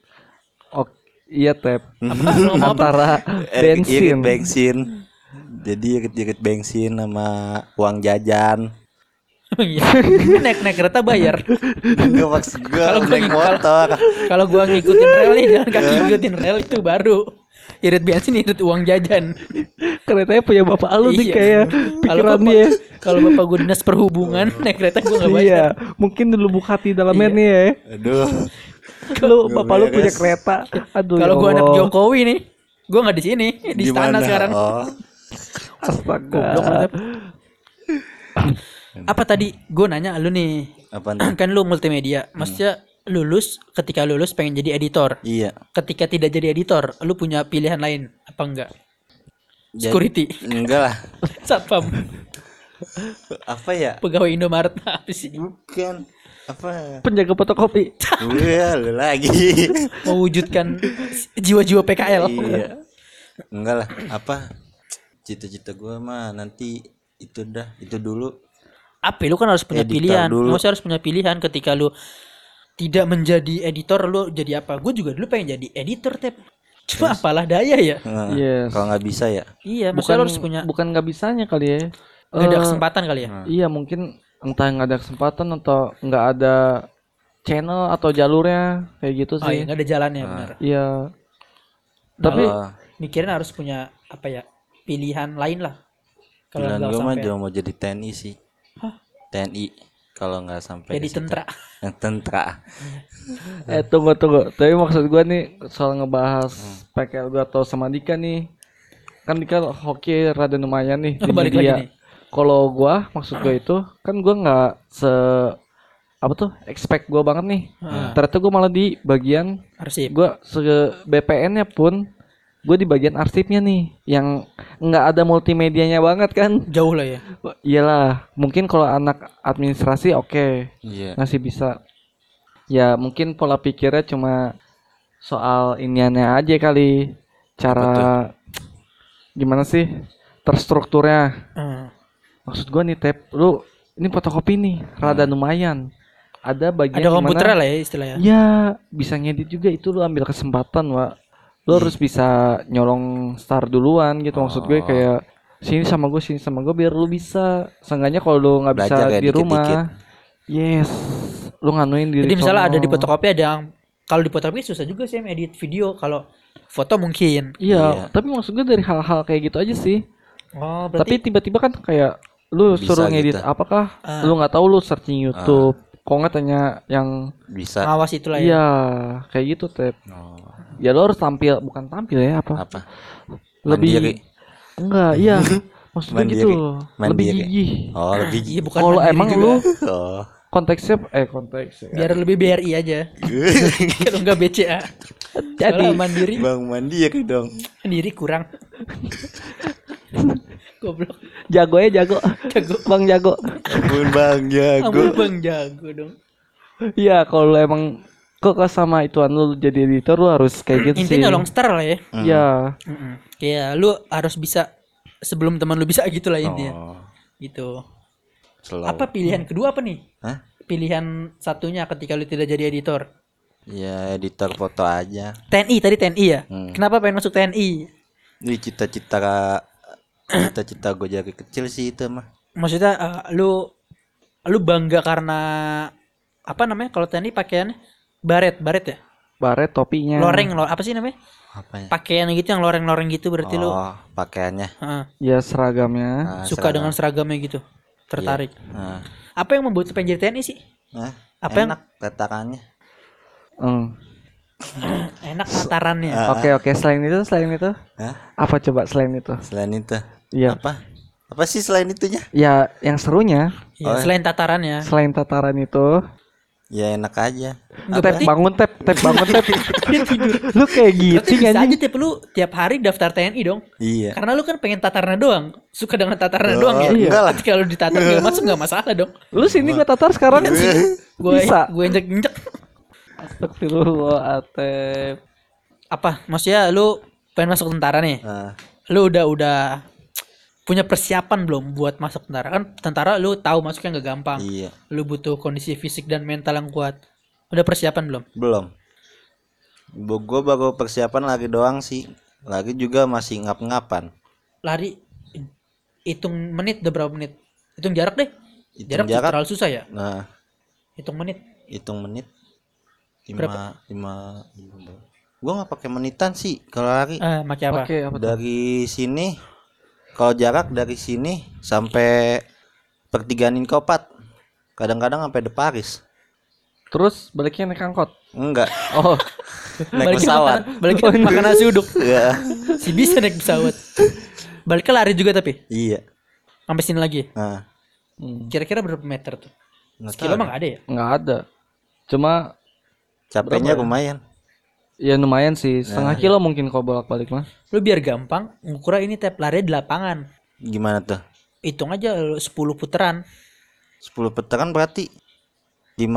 Oke, iya tep. [laughs] Antara Eh, Irit bensin. bensin. Jadi irit-irit bensin sama uang jajan. Iya. naik naik kereta bayar. [laughs] Enggak maksud gua Kalau naik motor. Kalau gua ngikutin rel nih, jalan kaki ngikutin rel itu baru irit bensin irit uang jajan. Keretanya punya bapak lu nih Iya. kayak Kalau pikiran bapak- dia. Kalau bapak gue dinas perhubungan naik kereta gua nggak bayar. Iya, mungkin dulu Bukati dalamnya Iya. nih ya. Aduh. Lu Nggak bapak lu punya kereta. Aduh. Kalau ya gua anak. Jokowi nih, gua nggak di sini, di istana sekarang. Oh. Astaga. Apa tadi? Gue nanya lu nih, [clears throat] kan lu multimedia, maksudnya lulus ketika lulus pengen jadi editor. Iya. Ketika tidak jadi editor, lu punya pilihan lain apa enggak? Jadi- Security, Enggak lah. [laughs] satpam, Apa ya? pegawai Indomaret [laughs] apa sih? Bukan. Apa? Penjaga fotokopi. Gue lu lagi. [laughs] Mewujudkan jiwa-jiwa PKL. iya. Enggak lah. Apa? Cita-cita gue mah nanti itu dah, itu dulu. Apa? Lu kan harus punya Editor pilihan. dulu. Lu harus punya pilihan ketika lu tidak menjadi editor, lu jadi apa? Gue juga dulu pengen jadi editor, tep. Cuma apalah daya ya. Nah, Yes. Kalau nggak bisa ya. Iya, Bukan harus punya bukan nggak bisanya kali ya. nggak ada Eh, kesempatan kali ya. Iya mungkin entah nggak ada kesempatan atau nggak ada channel atau jalurnya kayak gitu Oh iya, sih. nggak ada jalannya benar. Iya. Tapi Kalau Mikirin harus punya apa ya? Pilihan lain lah. Kalau gue mah mau jadi TNI sih. Hah? TNI. Kalau nggak sampai Jadi tentara. [laughs] Yang tentara Eh tunggu tunggu. Tapi maksud gua nih soal ngebahas PKL gua atau sama Dika nih. Kan Dika hoki rada lumayan nih di Balik media. Kalau gua maksud gua itu kan gua nggak se apa tuh expect gua banget nih. Ternyata gua malah di bagian Arsip. gua se BPN-nya pun gue di bagian arsipnya nih yang nggak ada multimedianya banget kan? Jauh lah ya. iyalah mungkin kalau anak administrasi oke. Iya. Masih bisa. Ya mungkin pola pikirnya cuma soal iniannya aja kali. Cara gimana sih? Terstrukturnya. Hmm. maksud gua nih tap lu ini fotokopi nih rada lumayan. Ada bagian Ada komputer lah ya istilahnya. ya bisa ngedit juga itu lu ambil kesempatan wa lu harus bisa nyolong star duluan gitu maksud gue Oh. kayak sini sama gue sini sama gue biar lu bisa seenggaknya kalau lu nggak bisa ya di rumah dikit-dikit. yes lu nganuin diri Jadi misalnya sono. ada di fotokopi ada yang kalau di fotokopi susah juga sih em, edit video. Kalau foto mungkin. iya Iya. tapi maksud gue dari hal-hal kayak gitu aja sih Oh, tapi berarti tiba-tiba kan kayak lu Bisa suruh ngedit gitu. apakah Ah. lu nggak tahu lu searching YouTube kok nggak tanya yang bisa ngawas itulah ya. iya kayak gitu tep Oh, ya lo harus tampil bukan tampil ya apa apa lebih Mandiri. enggak iya [laughs] maksudnya Mandiri. gitu lebih Mandiri. gigih oh lebih Iya bukan kalau mandiri emang juga. lu [laughs] oh konteksnya eh konteks ya. biar lebih BRI aja. [laughs] Kalau enggak BCA. jadi Kalau mandiri, bang mandiri dong mandiri kurang. Goblok. jago ya jago Jago. bang jago ampun bang jago bang jago dong. iya kalau emang kok kok sama ituan lu jadi editor lu harus kayak gitu sih Intinya nyolong star lah ya. ya Mm-mm. Kayak lu harus bisa sebelum teman lu bisa gitu lah intinya. oh Gitu. slow Apa pilihan kedua apa nih? Hah? Pilihan satunya ketika lu tidak jadi editor. ya editor foto aja TNI tadi TNI ya. Hmm. Kenapa pengen masuk TNI? ini cita-cita cita-cita gue dari kecil sih itu mah Maksudnya eh, lu lu bangga karena apa namanya kalau TNI pakaiannya baret baret ya? Baret topinya. Loreng lo apa sih namanya? Apanya pakaian gitu yang loreng loreng gitu berarti lu oh pakaiannya. Heeh, ya seragamnya. Ah, suka seragam. dengan seragamnya gitu tertarik. Ah. apa yang membuat lu pengen jadi TNI sih? Hah? Apa yang- enak tatakannya Hmm. [clears throat] enak tatarannya Ah. oke oke selain itu selain itu. Hah? apa coba selain itu? Selain itu? Iya. Apa? Apa sih selain itunya? Ya yang serunya. Ya, selain tatarannya selain tataran itu ya enak aja. Enggak, tep berarti bangun tep tep bangun tep [laughs] dia tidur. Lu kayak gitu bisa anjing aja tiap lu tiap hari daftar TNI dong. Iya. Karena lu kan pengen tatarnya doang. Suka dengan tatarnya Oh, doang ya? Enggak lah. ketika lu ditatar gak masuk gak masalah dong. Lu sini gua tatar sekarang? Gue Bisa. gue injek injek Astagfirullah Atep apa? Maksudnya lu pengen masuk tentara nih? Ah, lu udah udah punya persiapan belum buat masuk tentara? Kan tentara lu tahu masuknya nggak gampang. Iya. Lu butuh kondisi fisik dan mental yang kuat. Udah persiapan belum? Belum. Gue baru persiapan lagi doang sih. Lagi juga masih ngap-ngapan. Lari hitung menit udah berapa menit? Hitung jarak deh. Hitung jarak, jarak. terlalu susah ya? Nah. Hitung menit. Hitung menit. Berapa? lima lima. Gue nggak pakai menitan sih kalau lari. Eh pakai apa? Dari sini kalau jarak dari sini sampai pertigaan Inkopat kadang-kadang sampai de Paris. Terus baliknya naik angkot? Enggak. Oh. [laughs] Naik Balikin pesawat. makan, balikin makan nasi uduk ya si bisa naik pesawat. Balik lari juga tapi? Iya. Sampai sini lagi? Nah. Hmm, kira-kira berapa meter tuh? Nggak sekilo mah ada ya? Nggak ada. Cuma capeknya ya? lumayan ya lumayan sih. Setengah kilo mungkin kalau bolak balik mah. Lu biar gampang ngukur ini tap lari di lapangan. Gimana tuh? Hitung aja lu 10 putaran 10 putaran berarti 5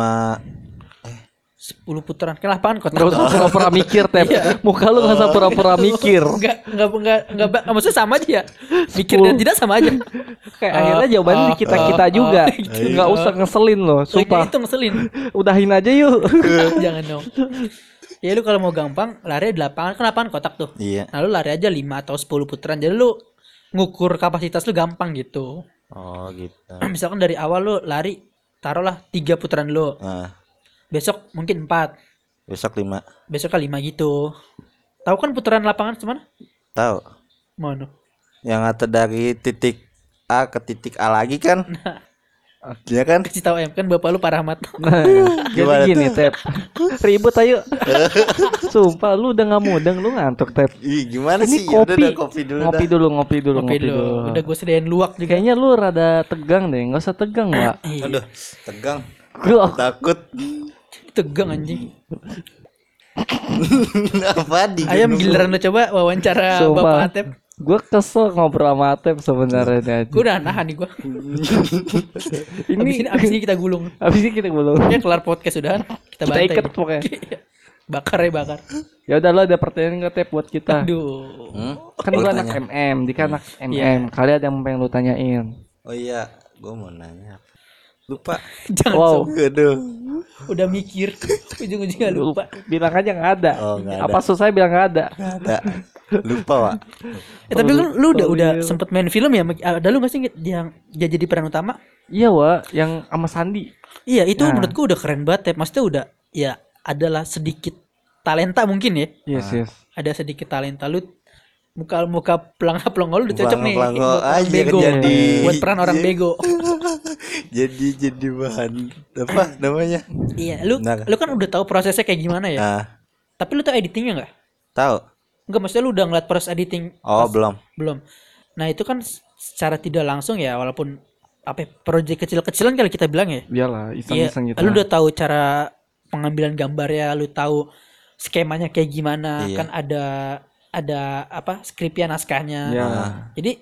10 putaran kan lapangan kota nggak usah pura-pura mikir tep. Iya. muka lu nggak usah pura-pura mikir. enggak enggak enggak enggak maksudnya sama aja ya? Mikir dan tidak sama aja. [laughs] Kayak akhirnya jawabannya di oh, kita kita oh, juga. oh, gitu. nggak usah ngeselin loh Sumpah. sumpah. itu ngeselin. [laughs] Udahin aja yuk. Jangan dong [laughs] ya lu kalau mau gampang lari di lapangan. Kan lapangan kotak tuh. Iya. Nah lu lari aja 5 atau 10 putaran. Jadi lu ngukur kapasitas lu gampang gitu. Oh gitu. [clears throat] Misalkan dari awal lu lari taruhlah tiga putaran dulu nah besok mungkin empat. Besok 5 besok lima gitu. Tahu kan putaran lapangan semana tahu. Mana? Yang ada dari titik A ke titik A lagi kan Ya kan? Kasih tahu em kan bapak lu Pak Rahmat. [laughs] Nah, Gimana jadi gini, Tep. Ribut ayo. Sumpah lu udah nggak mudeng, lu ngantuk, Tep. Ih, gimana Ini sih? Udah kopi. dah, kopi dulu Ngopi dah. dulu, ngopi dulu, Ngopi ngopi dulu. dulu. Udah gue sediain luwak juga. Kayaknya lu rada tegang deh, nggak usah tegang, Mbak. Iya, Aduh, tegang. Gua Takut. tegang anjing. [laughs] Apa di Ayam giliran lu coba wawancara Sumpah. Bapak Atep. Gue kesel ngobrol sama Atep sebenarnya. Gue udah nahan nih gue. [laughs] Ini Abis ini, abis ini kita gulung. Abis ini kita belum. Ya kelar podcast udah. [laughs] Kita Kita ikat pokoknya. [laughs] bakar ya bakar. Ya udah lo ada pertanyaan nggak Tep buat kita? Aduh. Hmm? Kan gue anak MM, Dika anak MM. Kali ada yang pengen lu tanyain. Oh iya, gua mau nanya. Lupa. [laughs] Jangan Wow. Aduh. Udah mikir. [laughs] Ujung-ujungnya lupa. Bilang aja nggak ada. Oh, nggak Apa susah bilang nggak ada? Ada. Lupa, Pak. Eh, tapi lu, lu udah Oh, udah iya. sempet main film ya? Ada lu gak sih yang dia jadi peran utama? Iya wa, yang sama Sandi. Iya itu Nah. menurutku udah keren banget ya. Maksudnya udah ya adalah sedikit talenta mungkin ya. Yes yes. Ada sedikit talenta lu muka muka pelangga pelongo lu udah cocok nih orang aja bego. jadi. Buat peran orang Iya. bego. [laughs] jadi jadi bahan apa namanya? iya, lu Nah. lu kan udah tahu prosesnya kayak gimana ya. Nah, Tapi lu tahu editingnya nggak? tahu. Enggak, maksudnya lu udah ngeliat proses editing Oh, pas- belum. belum. Nah, itu kan secara tidak langsung ya walaupun apa ya, proyek kecil-kecilan kali kita bilang ya. Iyalah, Iya, iseng-iseng gitu. lu udah tahu cara pengambilan gambarnya, lu tahu skemanya kayak gimana, Iya. kan ada ada apa skripnya naskahnya. Ya. Jadi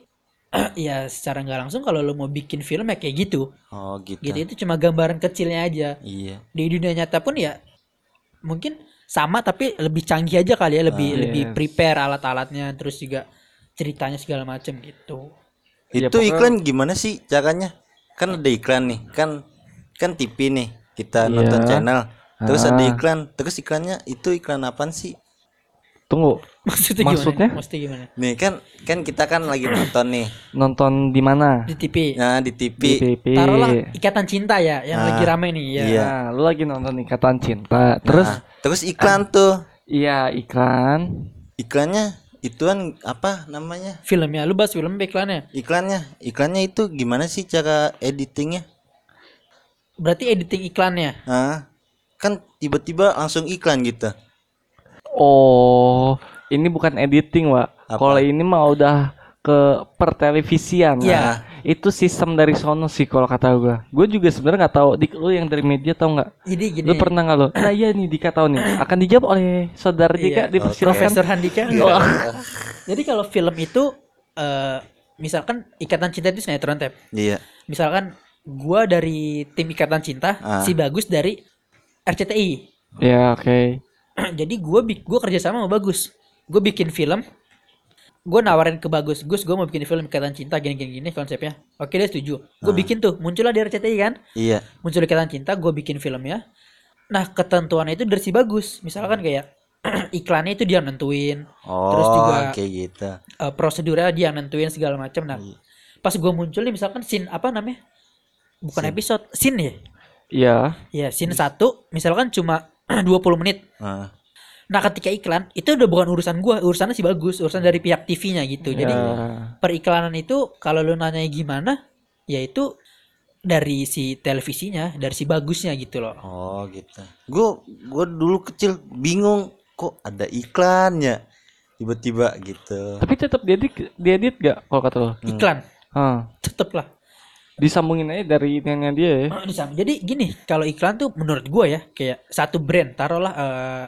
[clears throat] ya secara nggak langsung kalau lu mau bikin film ya kayak gitu. Oh, gitu. Gitu itu cuma gambaran kecilnya aja. Iya. Di dunia nyata pun ya mungkin sama tapi lebih canggih aja kali ya, lebih Ah, lebih yes. prepare alat-alatnya terus juga ceritanya segala macam gitu. Ya, Itu pokoknya- iklan gimana sih caranya? Kan ada iklan nih, kan kan TV nih. Kita Iya. nonton channel. Terus ada Ah. iklan. Terus iklannya itu iklan apaan sih? Tunggu, Maksudnya, Maksudnya? gimana? Maksudnya gimana? Nih kan kan kita kan lagi nonton nih. nonton di mana? Di TV. Nah, di Di TV. TV. Taruhlah ikatan cinta ya yang Ah, lagi rame nih ya. iya. Nah, lu lagi nonton Ikatan Cinta. Terus Nah, terus iklan tuh. iya iklan. Iklannya ituan apa namanya? Filmnya, lu bahas film apa iklannya. Iklannya, iklannya itu gimana sih cara editingnya? Berarti editing iklannya. Ah, kan tiba-tiba langsung iklan gitu. Oh, ini bukan editing, Wak. Kalau ini mah udah ke pertelevisian. Iya. Nah, itu sistem dari sono sih kalau kata gua. Gue juga sebenarnya nggak tahu. Dik lu yang dari media tahu nggak? Jadi gini. Lu pernah nggak lo? [clears throat] Nah iya nih Dika tahu nih. Akan dijawab oleh saudara Dika Iya. dipersilakan. Profesor Handika. Wah. [laughs] [laughs] Jadi kalau film itu eh misalkan Ikatan Cinta itu sinetron tep. Iya. Misalkan gua dari tim Ikatan Cinta, Ah. si Bagus dari RCTI. Ya oke. [clears throat] Jadi gua gua kerja sama sama Bagus. Gue bikin film. Gue nawarin ke Bagus, Gus, gue mau bikin film Ikatan Cinta gini-gini gini konsepnya. Oke dia setuju. Gue bikin tuh, muncullah di RCTI kan. Iya. muncul ikatan cinta gue bikin filmnya nah ketentuannya itu dari si bagus misalkan kayak [clears throat] iklannya itu dia nentuin Oh, Terus juga- kayak gitu. eh, prosedurnya dia nentuin segala macam nah pas gue muncul nih misalkan scene apa namanya bukan episode scene ya Iya. ya scene satu misalkan cuma [clears throat] 20 menit Ah, nah ketika iklan itu udah bukan urusan gue urusannya si bagus urusan dari pihak TV-nya gitu jadi Ya. periklanan itu kalau lu nanya gimana ya itu dari si televisinya dari si bagusnya gitu loh Oh, gitu. Gue gue dulu kecil bingung kok ada iklannya. Tiba-tiba gitu. Tapi tetap diedit diedit gak kalau kata lo? iklan Ah, tetep lah disambungin aja dari ininya dia ya. Oh, Jadi gini, kalau iklan tuh menurut gua ya kayak satu brand, taruhlah eh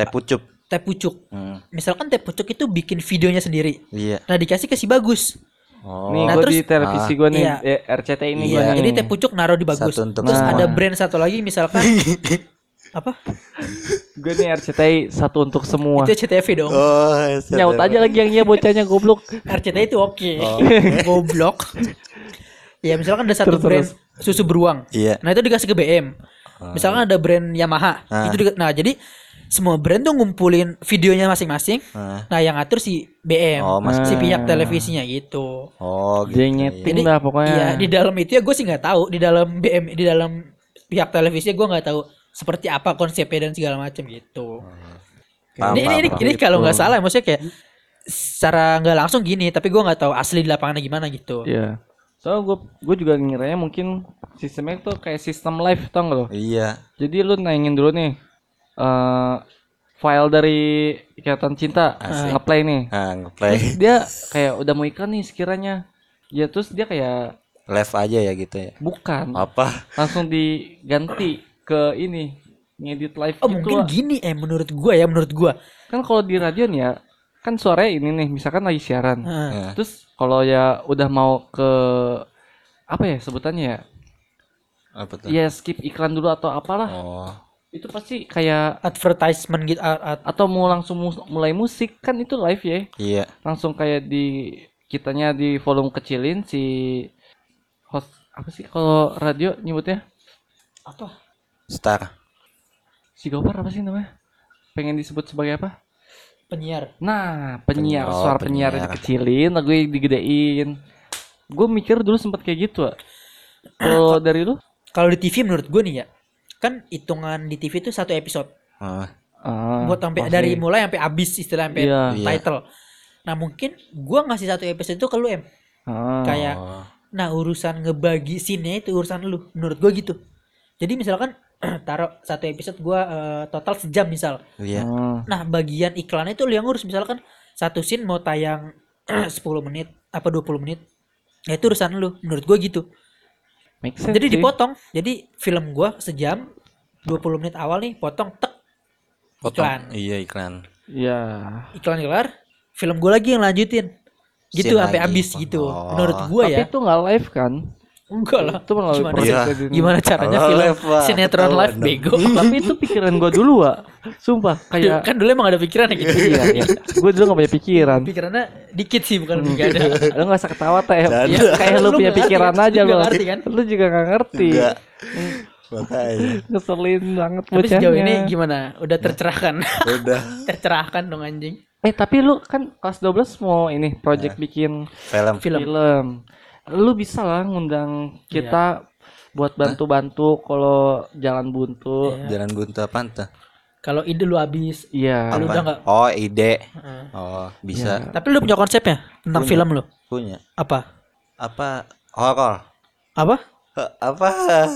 Teh pucup. teh pucuk. Hmm, Misalkan teh pucuk itu bikin videonya sendiri. iya. Nah, dikasih ke si bagus. Oh, nih Nah, gue terus- di televisi gue nih Iya. eh, RCTI ini Iya. gue nih. Jadi teh pucuk naruh di bagus. Satu untuk Terus semua. ada brand satu lagi misalkan [laughs] apa? Gue nih RCTI satu untuk semua. Itu CTV dong. oh, Nyaut aja lagi yang iya bocahnya goblok. RCTI itu oke. Oh. [laughs] Goblok. ya misalkan ada satu Terus, brand susu beruang. Iya. Nah, itu dikasih ke BM. Misalkan ada brand Yamaha. Ah. Itu juga, nah, jadi semua brand tuh ngumpulin videonya masing-masing. Ah. Nah, yang ngatur si BM, Oh, Mas si pihak televisinya gitu. Oh, gitu. Dia ya. nyeting Jadi dah pokoknya. Iya, di dalam itu ya gue sih nggak tahu. Di dalam BM, di dalam pihak televisi gue nggak tahu seperti apa konsepnya dan segala macam gitu. Paham, ini ini, ini, paham, ini paham. kalau nggak salah, maksudnya kayak secara nggak langsung gini, tapi gue nggak tahu asli di lapangannya gimana gitu. Iya. Soalnya gue gue juga ngiranya mungkin sistemnya tuh kayak sistem live tau gak lo? Iya. Jadi lu nayangin dulu nih eh file dari Ikatan Cinta Asik. ngeplay nih. Nah, ngeplay Dia kayak udah mau iklan nih sekiranya. Ya terus dia kayak live aja ya gitu ya. bukan Apa? langsung diganti ke ini ngedit live Oh gitu. mungkin gini eh menurut gua ya menurut gua. Kan kalau di radio nih ya kan suaranya ini nih misalkan lagi siaran. Ya. Terus kalau ya udah mau ke apa ya sebutannya ya? Apa tuh? Ya skip iklan dulu atau apalah. Oh. Itu pasti kayak Advertisement gitu a- a- atau mau langsung mus- mulai musik kan itu live ya. Iya. Langsung kayak di kitanya di volume kecilin si host apa sih kalau radio nyebutnya? apa? Star. Si Gopar apa sih namanya? Pengen disebut sebagai apa? Penyiar. Nah, penyiar, Penyiar, suara oh, penyiar, penyiar. dikecilin, lagu digedein. Gue mikir dulu sempat kayak gitu. Kalau dari lu? Kalau di TV menurut gua nih ya, kan hitungan di TV itu satu episode. Ah, buat sampai pasti. dari mulai sampai habis istilah sampai. Iya. title. Nah mungkin gua ngasih satu episode itu ke lu em. Ah, Kayak Oh. nah urusan ngebagi scene itu urusan lu menurut gua gitu. Jadi misalkan [clears throat] taruh satu episode gua eh, total sejam misal. Iya. ah. Nah bagian iklannya itu lu yang ngurus misalkan satu scene mau tayang [clears throat] 10 menit apa 20 menit. Ya itu urusan lu menurut gua gitu. Make sense Jadi sih. dipotong. Jadi film gua sejam 20 menit awal nih potong tek Potong. iklan. Iya iklan. Iya. iklan kelar film gue lagi yang lanjutin gitu sampai lagi. habis gitu Oh. menurut gue Tapi ya itu nggak live kan? enggak lah Itu melalui Gimana proses editing. gimana caranya Kalau film live, sinetron live bego [laughs] Tapi itu pikiran gua dulu, Wak. Sumpah, kayak kan dulu emang ada pikiran gitu iya, iya. Gue dulu gak punya pikiran. pikirannya dikit sih bukan [laughs] enggak ada Lu gak usah ketawa teh. Ya, kayak lu, Lu punya nggak ngerti pikiran kan? aja Lu nggak ngerti kan? Lu juga gak ngerti. Enggak. Makanya. [laughs] Ngeselin banget tapi sejauh bocahnya. ini gimana udah tercerahkan Udah [laughs] tercerahkan dong anjing Eh tapi lu kan kelas 12 mau ini project bikin film. film film. Lu bisa lah ngundang kita buat bantu-bantu kalau jalan buntu. Iya. Jalan buntu apaan tuh? Kalau ide lu habis Iya. Lu udah nggak? Oh ide. Heeh. Oh bisa. tapi lu punya konsepnya tentang Punya. film lu Punya. apa Apa? Horor. apa Apa?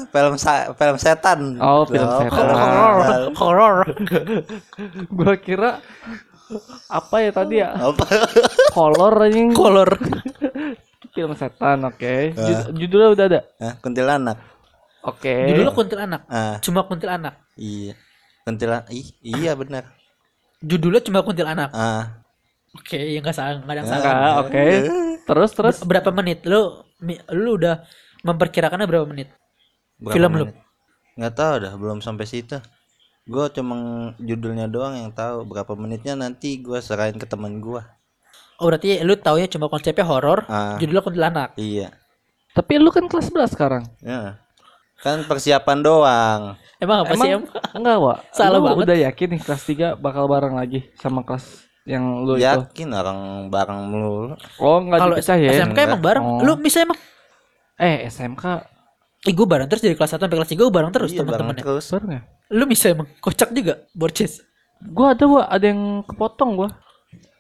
Film sa- film setan. Oh, film setan. horor horor [laughs] Gua kira apa ya tadi ya? Apa? Kolor anjing. kolor [laughs] Film setan, oke. Jud- judulnya udah ada. Hah, kuntilanak. Oke. judulnya kuntilanak Ah, cuma kuntilanak iya. Kuntilanak. Ih, iya benar. judulnya cuma kuntilanak Ah, oke ya nggak salah nggak ada yang Ya. salah oke. Terus terus Ber- berapa menit lu lu udah memperkirakannya berapa menit berapa Film lu? menit? Nggak tahu dah, belum sampai situ. Gue cuma judulnya doang yang tahu berapa menitnya nanti gue serahin ke teman gue. oh berarti lu taunya cuma konsepnya horor Ah, judulnya kuntilanak iya. tapi lu kan kelas 11 sekarang. Ya. Kan persiapan doang. emang apa sih em Enggak, Wak. Salah Lu banget. Udah yakin nih kelas 3 bakal bareng lagi sama kelas yang lu itu. Yakin orang bareng melulu. Oh, enggak kalau dipecah ya. SMK emang bareng Oh. lu bisa emang Eh, SMK Ih, gue bareng terus dari kelas 1 sampai kelas 3 gue bareng terus Iya, bareng teman-temannya. terus. bareng ya? Lu bisa emang kocak juga borces. Gua ada, Wak. Ada yang kepotong gua.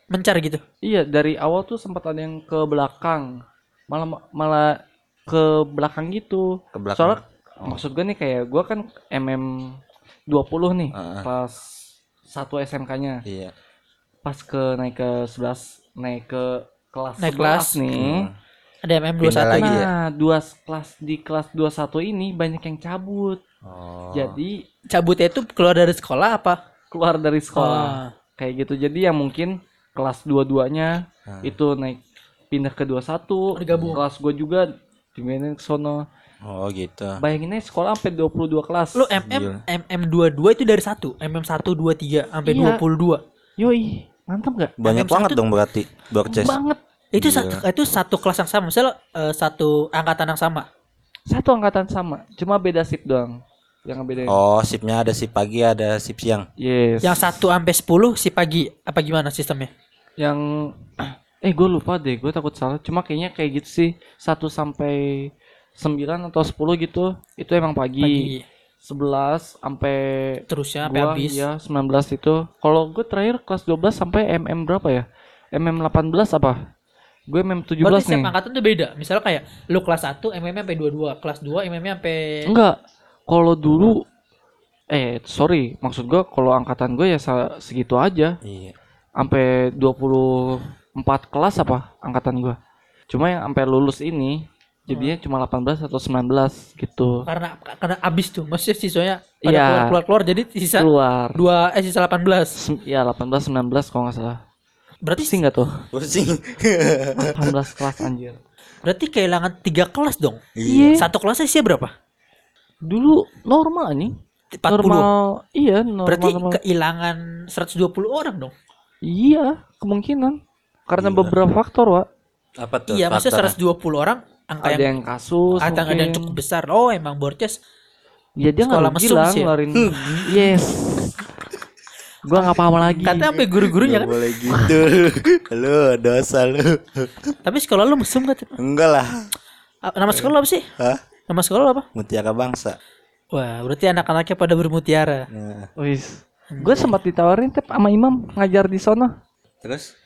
Mencar gitu. Iya, dari awal tuh sempat ada yang ke belakang. Malah malah ke belakang gitu. Ke belakang. Soalnya maksud gue nih kayak gua kan MM 20 nih Heeh. pas satu SMK-nya. Iya. Pas ke naik ke 11 naik ke kelas Naik 11 kelas. nih. Hmm. Ada MM Pindah 21 lagi nah. ya? Nah, dua kelas di kelas 21 ini banyak yang cabut. Oh. Jadi Cabutnya itu keluar dari sekolah apa? keluar dari sekolah. Wah. Kayak gitu. Jadi yang mungkin kelas 22-nya Hmm. itu naik pindah ke 21. Bergabung. Kelas gue juga di mana ke sono. Oh gitu. Bayangin aja sekolah sampai 22 kelas. Lu MM MM 22 itu dari 1, MM 1 2 3 sampai Iya. 22. Yoi, mantap gak? Banyak MM banget satu- dong berarti. Borces. Banget. Itu Iya. satu itu satu kelas yang sama. Misalnya eh, satu angkatan yang sama. Satu angkatan sama, cuma beda sip doang. Yang ngebedain. Oh, sipnya ada sip pagi, ada sip siang. Yes. Yang 1 sampai 10 si pagi apa gimana sistemnya? yang [clears throat] eh gue lupa deh gue takut salah cuma kayaknya kayak gitu sih 1 sampai 9 atau 10 gitu itu emang pagi, Pagi. 11 sampai Terusnya sampai gua habis. ya 19 itu kalau gue terakhir kelas 12 sampai mm berapa ya mm 18 apa Gue MM 17 Berarti nih. setiap angkatan tuh beda. Misalnya kayak lu kelas 1 MM sampai 22, kelas 2 MM sampai Enggak. Kalau dulu eh sorry, maksud gua kalau angkatan gue ya segitu aja. Iya. Sampai 24 kelas apa angkatan gua. Cuma yang sampai lulus ini jadinya cuma 18 atau 19 gitu. karena karena abis tuh. Maksudnya siswanya pada Iya. keluar, keluar keluar jadi sisa Keluar. dua eh sisa 18. Sem- Ya 18 19 kalau nggak salah. Berarti Pusing nggak tuh? Pusing. 18 [laughs] kelas anjir. berarti kehilangan tiga kelas dong. Iya. Satu kelasnya sih berapa? Dulu normal nih. 40. Normal. Iya, normal. Berarti normal. kehilangan 120 orang dong. Iya, kemungkinan. Karena Gila. beberapa faktor, Wak. Apa tuh? iya, maksudnya faktornya? 120 orang angka Ada yang yang kasus, angka ada yang mungkin. cukup besar. Oh, emang Borces Ya dia nggak rugi mesum lah sih ya? ngeluarin. yes. Gua nggak paham lagi. katanya sampai guru-gurunya kan. boleh gitu. [laughs] lu dosa lu. Tapi sekolah lu mesum kan? Enggak lah. Ah, Nama sekolah apa sih? Hah? Nama sekolah lu apa? Mutiara bangsa. Wah, berarti anak-anaknya pada bermutiara. Nah, Wis. Gue sempat ditawarin tep sama Imam ngajar di sono. terus?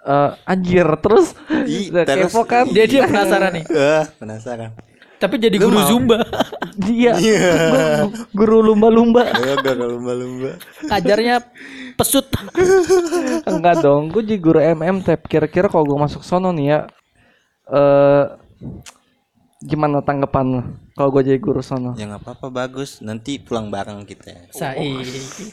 Eh anjir terus [laughs] udah terus- kepo kan Dia dia penasaran nih. Ah, penasaran. Tapi jadi Lu guru mau? zumba. dia [laughs] Iya. gua [laughs] guru lumba-lumba Ayo gak lumba-lumba. Ajarnya pesut. enggak dong gue jadi guru MM tep kira-kira kalau gue masuk sono nih ya eh gimana tanggapan lo kalau gue jadi guru sono Ya nggak apa-apa bagus. Nanti pulang bareng kita. Sai.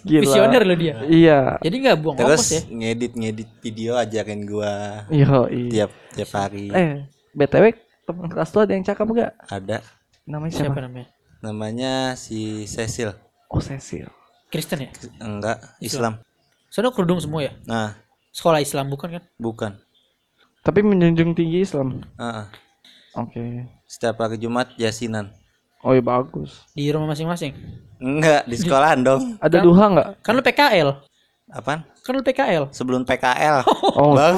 Gila. Visioner lo dia. iya Jadi nggak buang Terus ya. ngedit-ngedit video ajarin gua iya iya tiap tiap hari. eh btw teman kelas lu ada yang cakep gak Ada namanya Siapa siapa, namanya? namanya si Cecil. oh Cecil Kristen ya? Enggak, Islam. Soalnya kerudung semua ya. Nah, Sekolah Islam bukan kan? bukan. tapi menjunjung tinggi Islam Ah, ah. oke Setiap hari Jumat yasinan. oh iya bagus Di rumah masing-masing. Enggak, di sekolahan dong. [laughs] ada duha nggak Kan lu PKL. Apaan? Kan lu PKL. Sebelum PKL. [laughs] oh Bang,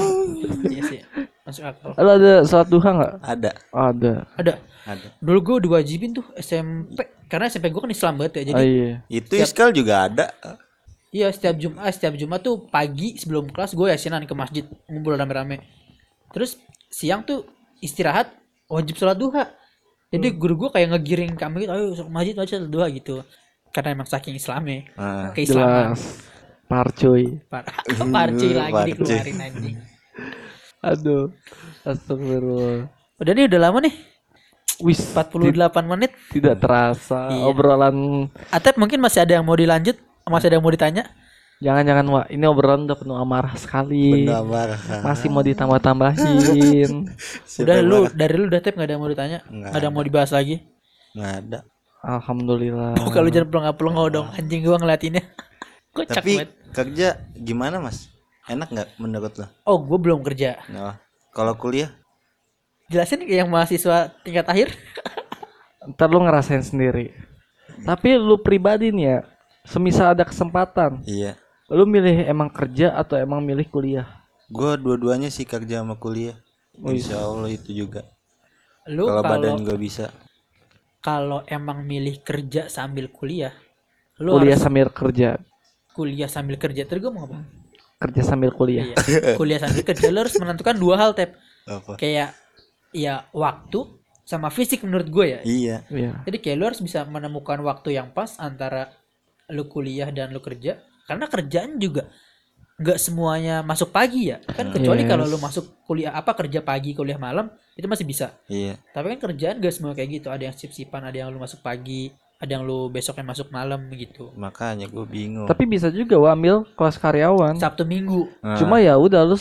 Iya sih. Masuk akal. lu ada sholat duha nggak ada, ada Ada. ada. Dulu gue diwajibin tuh SMP. Karena SMP gue kan Islam banget ya. Jadi oh iya Itu Iskal juga ada. Iya setiap Jumat setiap Jumat tuh pagi sebelum kelas gue yasinan ke masjid ngumpul rame-rame. Terus siang tuh istirahat wajib sholat duha. Jadi guru gue kayak ngegiring kami gitu, ayo masjid wajib sholat duha gitu. Karena emang saking Islamnya, Nah, keislaman. jelas parcuy Parah. [laughs] Parci lagi Parci. dikeluarin anjing. [laughs] aduh astagfirullah Udah nih udah lama nih. wis 48 menit. tidak terasa Iya. obrolan Atep mungkin masih ada yang mau dilanjut, masih ada yang mau ditanya. Jangan-jangan wah ini obrolan udah penuh amarah sekali benda marah. masih mau ditambah-tambahin [laughs] udah lu dari lu udah Tep nggak ada yang mau ditanya, Nggak nggak ada yang mau dibahas lagi. Nggak ada. alhamdulillah [laughs] Bukan lu jangan pelengau-pelengau dong, anjing gua ngeliatinnya. [laughs] Kocak Tapi banget. kerja gimana mas? Enak nggak menurut lo? Oh, gue belum kerja. Nah, kalau kuliah? Jelasin yang mahasiswa tingkat akhir. ntar lu ngerasain sendiri tapi lu pribadi nih ya semisal ada kesempatan Iya. Lu milih emang kerja atau emang milih kuliah Gue dua-duanya sih kerja sama kuliah. Wih. Insya Allah itu juga. Lu Kalau badan gue bisa. kalau emang milih kerja sambil kuliah, lu kuliah harus sambil kerja kuliah sambil kerja. Terus gue mau apa? kerja sambil kuliah Iya. kuliah sambil kerja lu harus menentukan dua hal, Tep. Apa? Kayak ya waktu sama fisik menurut gue ya. Iya. iya Jadi kayak lu harus bisa menemukan waktu yang pas antara lu kuliah dan lu kerja. Karena kerjaan juga nggak semuanya masuk pagi ya. Kan kecuali Yes. kalau lu masuk kuliah apa kerja pagi, kuliah malam itu masih bisa. Iya. Tapi kan kerjaan gak semua kayak gitu. Ada yang sip-sipan, ada yang lu masuk pagi, ada yang lu besoknya masuk malam gitu. Makanya gue bingung. tapi bisa juga lu ambil kelas karyawan Sabtu Minggu. Nah, cuma ya udah lu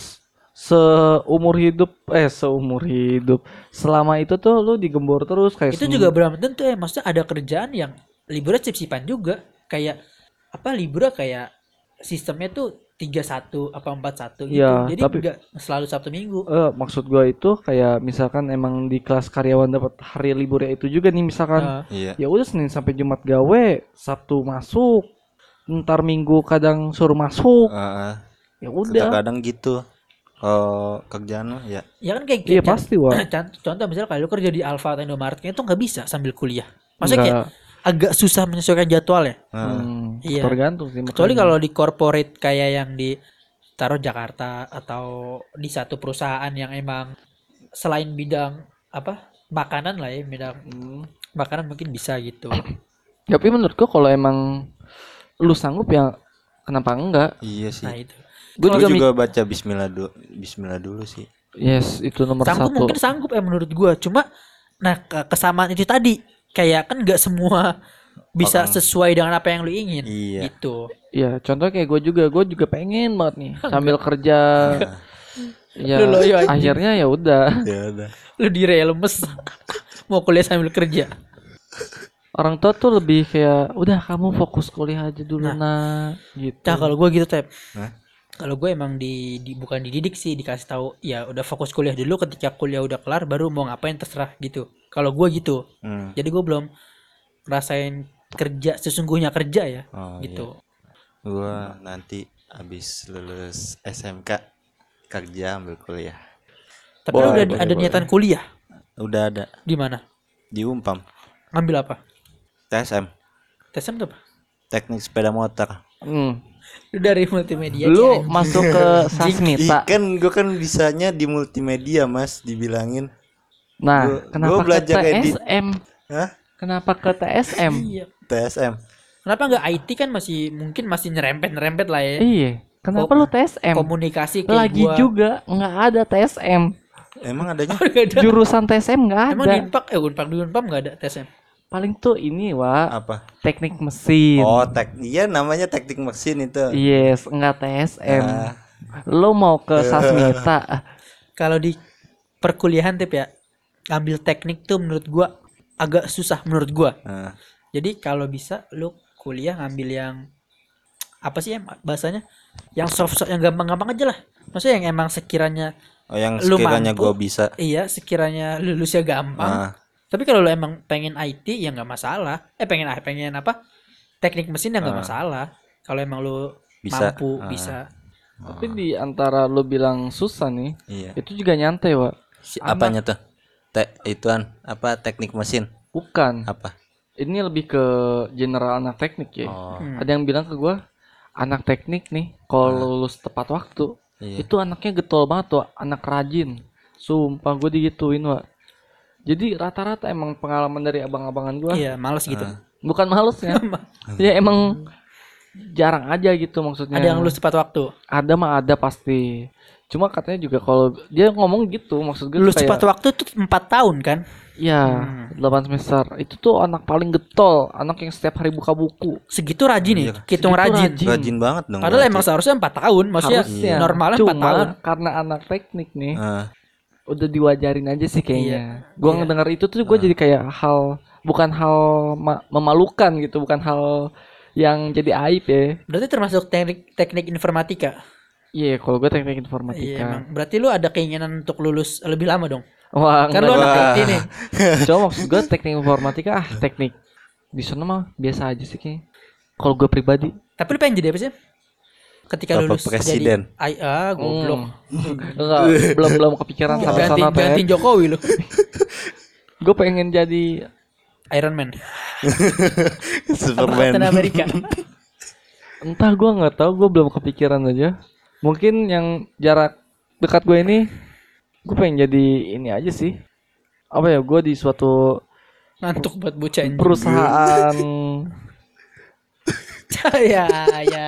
seumur hidup eh seumur hidup selama itu tuh lu digembor terus kayak Itu juga belum tentu ya. Maksudnya ada kerjaan yang liburnya sip-sipan juga. Kayak apa liburnya kayak sistemnya tuh 31 apa 41 gitu. Iya, Jadi tapi- nggak selalu Sabtu Minggu. Eh, maksud gua itu kayak misalkan emang di kelas karyawan dapat hari liburnya itu juga nih misalkan Iya. ya udah Senin sampai Jumat gawe, Sabtu masuk, ntar Minggu kadang suruh masuk. Ah, Ya udah. kadang gitu. Kalau kerjaan lo ya ya kan kayak, Iya pasti wah. contoh, [clears throat] contoh misalnya kalau lu kerja di Alfa atau Indomaret itu nggak bisa sambil kuliah. Maksudnya kayak. Agak susah menyesuaikan jadwal ya. Nah, Hmm, Iya. tergantung sih. Kecuali kalau di corporate kayak yang di taruh Jakarta atau di satu perusahaan yang emang selain bidang apa makanan lah ya bidang Hmm. makanan mungkin bisa gitu [clears throat] Tapi menurut gua kalau emang lu sanggup ya kenapa enggak? Iya sih. nah itu Gue juga, juga, baca Bismillah dulu. Bismillah dulu sih. yes itu nomor sanggup satu. mungkin sanggup ya menurut gua cuma nah ke- kesamaan itu tadi kayak kan nggak semua bisa Orang. sesuai dengan apa yang lu ingin Iya. gitu Iya, contoh kayak gue juga, gue juga pengen banget nih sambil kerja. [laughs] ya, Lu loyo anjing. akhirnya ya udah. Ya udah. lu dire lemes [laughs] mau kuliah sambil kerja Orang tua tuh lebih kayak, udah kamu fokus kuliah aja dulu nak, gitu. nah kalau gua gitu tep Hah? Kalau gue emang di, di- bukan dididik sih dikasih tahu ya udah fokus kuliah dulu ketika kuliah udah kelar baru mau ngapain terserah gitu kalau gua gitu Hmm. jadi gue belum ngerasain kerja sesungguhnya kerja ya Oh, gitu iya. Gua nanti habis lulus SMK kerja ambil kuliah. tapi lu Boleh, udah boleh, ada boleh. niatan kuliah Udah ada di mana di Umpam. ngambil apa TSM, TSM tuh apa teknik sepeda motor. Hmm. Lu dari multimedia Lu masuk ke [laughs] Sasmita. kan gua kan bisanya di multimedia, Mas, dibilangin. Nah, gua- kenapa gua ke belajar edit. TSM? Hah? Kenapa ke TSM? iya TSM. kenapa nggak IT kan masih mungkin masih nyerempet nyerempet lah ya Iya. Kenapa Ko- lu TSM? komunikasi kayak Lagi gua juga nggak ada TSM. Emang adanya? [laughs] Ada. Jurusan TSM nggak emang di ada. Unpad eh Unpad di Unpad nggak ada TSM Paling tuh ini, Wak. Apa? Teknik mesin. Oh, tek iya namanya teknik mesin itu. Yes, enggak TSM. Ah. Lo mau ke Sasmita? [laughs] kalau di perkuliahan tip ya ngambil teknik tuh menurut gua agak susah menurut gua Nah, jadi kalau bisa lu kuliah ngambil yang apa sih ya bahasanya yang soft soft yang gampang-gampang aja lah maksudnya yang emang sekiranya oh yang Lu sekiranya mampu. gua bisa. iya sekiranya lulusnya gampang Ah, tapi kalau lu emang pengen IT ya nggak masalah eh pengen ah pengen apa teknik mesin ya nggak Ah. masalah kalau emang lu Bisa. mampu Ah. bisa Tapi di antara lo bilang susah nih, iya. itu juga nyantai, Wak. Si, apanya tuh? Te ituan apa teknik mesin? Bukan. Apa? Ini lebih ke general anak teknik ya. Oh, Hmm. Ada yang bilang ke gua, anak teknik nih, kalau lulus tepat waktu, iya. itu anaknya getol banget tuh, anak rajin. Sumpah gue digituin, Wak. Jadi rata-rata emang pengalaman dari abang-abangan gua, iya males gitu Ah. bukan males ya. [laughs] ya emang jarang aja gitu maksudnya. ada yang lulus tepat waktu Ada mah ada pasti. Cuma katanya juga kalau dia ngomong gitu, maksud gue lulus tepat waktu tuh empat tahun kan ya Hmm. 8 semester. Itu tuh anak paling getol, anak yang setiap hari buka buku. segitu rajin Iya. ya hitung Segitu rajin rajin. Rajin banget dong. padahal berarti. emang seharusnya empat tahun maksudnya Harusnya. normalnya Cuma empat tahun karena anak teknik nih, Ah, udah diwajarin aja sih kayaknya. Gua Iya. ngedenger itu tuh gue jadi kayak hal bukan hal ma- memalukan gitu, bukan hal yang jadi aib ya. berarti termasuk teknik teknik informatika Iya, kalau gue teknik iya informatika. emang berarti lu ada keinginan untuk lulus lebih lama dong Wah, kan lu anak. IT nih [laughs] Cuma maksud gue teknik informatika ah teknik di sana mah biasa aja sih kayaknya. Kalau gue pribadi, tapi lu pengen jadi apa sih ketika Bapak lulus Presiden. jadi ai ah goblok enggak belum belum kepikiran sampai ganti sana ganti teh. Jokowi lu [laughs] Gue pengen jadi Iron Man [laughs] Superman. Captain Amerika entah gue nggak tahu gue belum kepikiran aja. Mungkin yang jarak dekat gue ini gue pengen jadi ini aja sih. Apa ya gue di suatu ngantuk buat bocah perusahaan [laughs] ya ya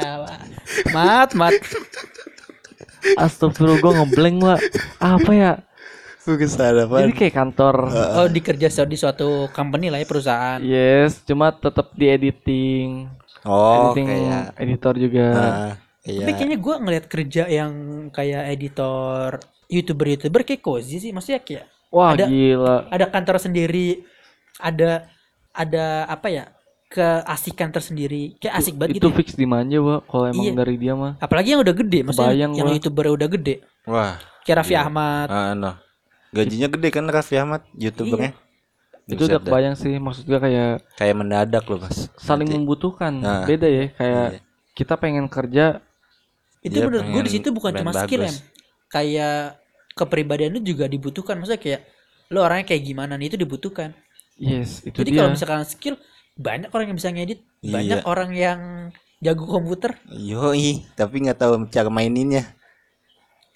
mat mat. Astagfirullah gue ngeblank lah apa ya? Bukan salah jadi kayak kantor. Oh dikerja di suatu company lah ya perusahaan. Yes cuma tetap di editing Oh, editing kayak editor juga. Ah, iya. tapi kayaknya gue ngeliat kerja yang kayak editor youtuber youtuber kayak cozy sih. Maksudnya kayak wah ada- gila. ada kantor sendiri ada ada apa ya keasikan tersendiri kayak asik banget itu gitu ya. fix dimanja Wak kalau emang Iya. dari dia mah apalagi yang udah gede maksudnya Kebayang yang gua. youtuber udah gede Wah, kayak Raffi Iya. Ahmad ah, no. Gajinya gede kan Raffi Ahmad youtubernya. itu Buset udah dah. kebayang sih maksud gue kayak kayak mendadak loh mas. saling Nanti. membutuhkan Nah. beda ya kayak Iya. kita pengen kerja itu Dia menurut gue di situ bukan cuma skill bagus. em kayak kepribadian lu juga dibutuhkan maksudnya kayak lu orangnya kayak gimana nih itu dibutuhkan yes itu jadi dia kalau misalkan skill banyak orang yang bisa ngedit Iya. banyak orang yang jago komputer Yoi, tapi nggak tahu cara maininnya.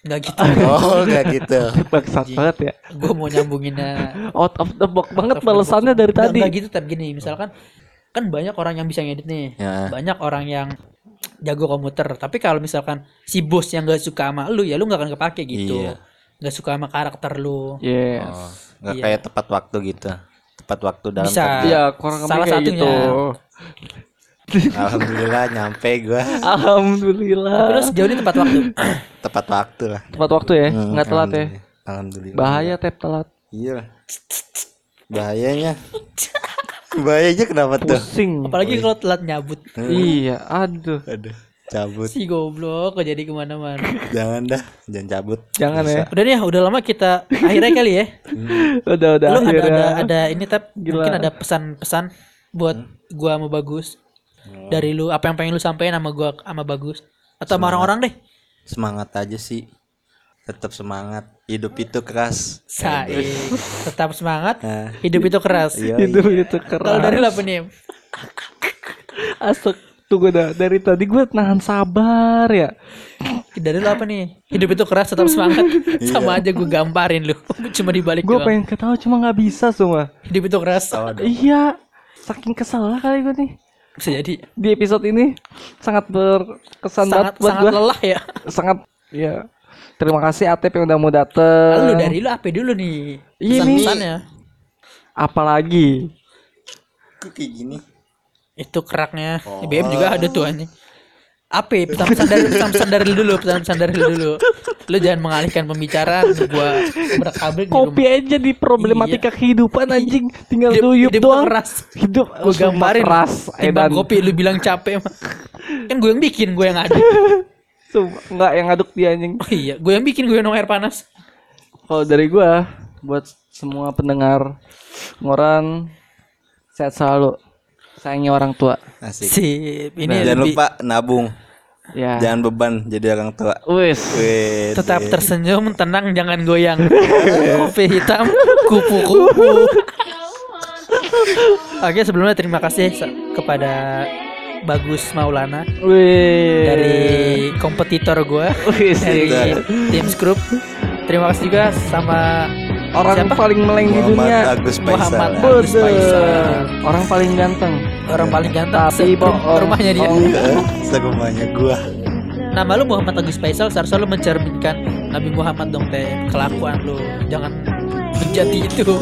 nggak gitu [laughs] Oh, enggak gitu. [laughs] Bangsat banget ya. gue mau nyambunginnya [laughs] Out of the box banget balasannya dari Nggak- tadi. nggak gitu tapi gini misalkan kan banyak orang yang bisa ngedit nih Ya. banyak orang yang jago komputer tapi kalau misalkan si bos yang gak suka sama lu ya lu nggak akan kepake gitu Iya. nggak suka sama karakter lu Yes. Oh, enggak Iya. kayak tepat waktu gitu. Tepat waktu dalam Bisa. kerja. Iya, kurang lebih Salah kayak satunya. gitu. Alhamdulillah nyampe gua Alhamdulillah. tapi lu sejauh ini tepat waktu [clears throat] tepat waktu lah. Tepat waktu ya, Hmm, nggak telat ya. alhamdulillah. Bahaya tep telat. Iya. lah. Bahayanya. Bahayanya kenapa tuh? Pusing. apalagi kalau telat nyabut Iya, aduh. Aduh, cabut. si goblok kok jadi ke mana-mana Jangan dah, jangan cabut. Jangan ya. udah nih ya udah lama kita akhirnya kali ya Udah udah lu ada, akhirnya. ada ada ini tap Gila. mungkin ada pesan-pesan buat gua sama bagus dari lu apa yang pengen lu sampaikan sama gua sama bagus atau sama orang-orang deh Semangat aja sih. Tetap semangat. Hidup itu keras. Saik tetap semangat Nah, hidup itu keras iya, itu iya. itu keras. kalau dari lu apa nih Em? Asik. Tunggu dah. Dari tadi gue nahan sabar ya. dari lu apa nih hidup itu keras tetap semangat [laughs] sama aja gua gamparin lu [laughs] cuma dibalik Gue doang pengen ketawa cuma nggak bisa semua. hidup itu keras Iya. Saking kesel lah kali gue nih. bisa jadi Di episode ini sangat berkesan sangat banget buat sangat gue. lelah ya [laughs] Sangat ya. Terima kasih Atep yang udah mau lalu dateng. dari lu apa dulu nih Ini- pesan-pesannya Apalagi Kok kayak gini? Itu keraknya BM juga ada tuh anjing apa ya? pesan-pesan dari pesan-pesan dari lu dulu pesan-pesan dari lu dulu lu jangan mengalihkan pembicaraan gua berkabrik di kopi rumah aja di problematika kehidupan anjing. Tinggal Hidup- duyup hidup doang. keras. Hidup gua sumpah gambarin keras. timbang Edan. kopi lu bilang capek mah kan gue yang bikin gue yang ada [laughs] Sumpah, Nggak yang ngaduk dia anjing. oh iya gue yang bikin gue yang air panas Kalau dari gua buat semua pendengar ngoran sehat selalu. Sayangi orang tua. Asik. sip ini Jangan lebih lupa nabung. Ya. Jangan beban jadi orang tua. Wis. Tetap tersenyum tenang jangan goyang [laughs] kopi hitam kupu-kupu oke sebelumnya terima kasih kepada Bagus Maulana Wih. dari kompetitor gue Wih, dari tim Group terima kasih juga sama orang Siapa? paling meleng di dunia. Agus Muhammad. Agus. Orang paling ganteng. orang paling ganteng Tapi bohong. rumahnya dia Oh, Eh, Serumahnya gua. nama lu Muhammad Agus Faisal seharusnya lu mencerminkan Nabi Muhammad dong teh kelakuan lu jangan menjadi itu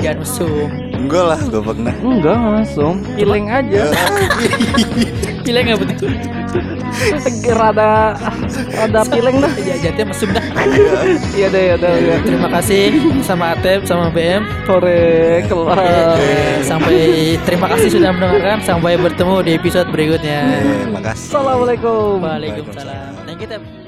jangan mesum Enggak lah, gua pernah. Enggak langsung. Feeling aja. [laughs] pilih nggak betul rada rada feeling dah. ya jadinya mesum dah Iya deh, ya deh. Ya. terima kasih sama Atep sama BM Sore kelar. Sampai terima kasih sudah mendengarkan sampai bertemu di episode berikutnya Eh, makasih. Assalamualaikum. Waalaikumsalam thank you Tep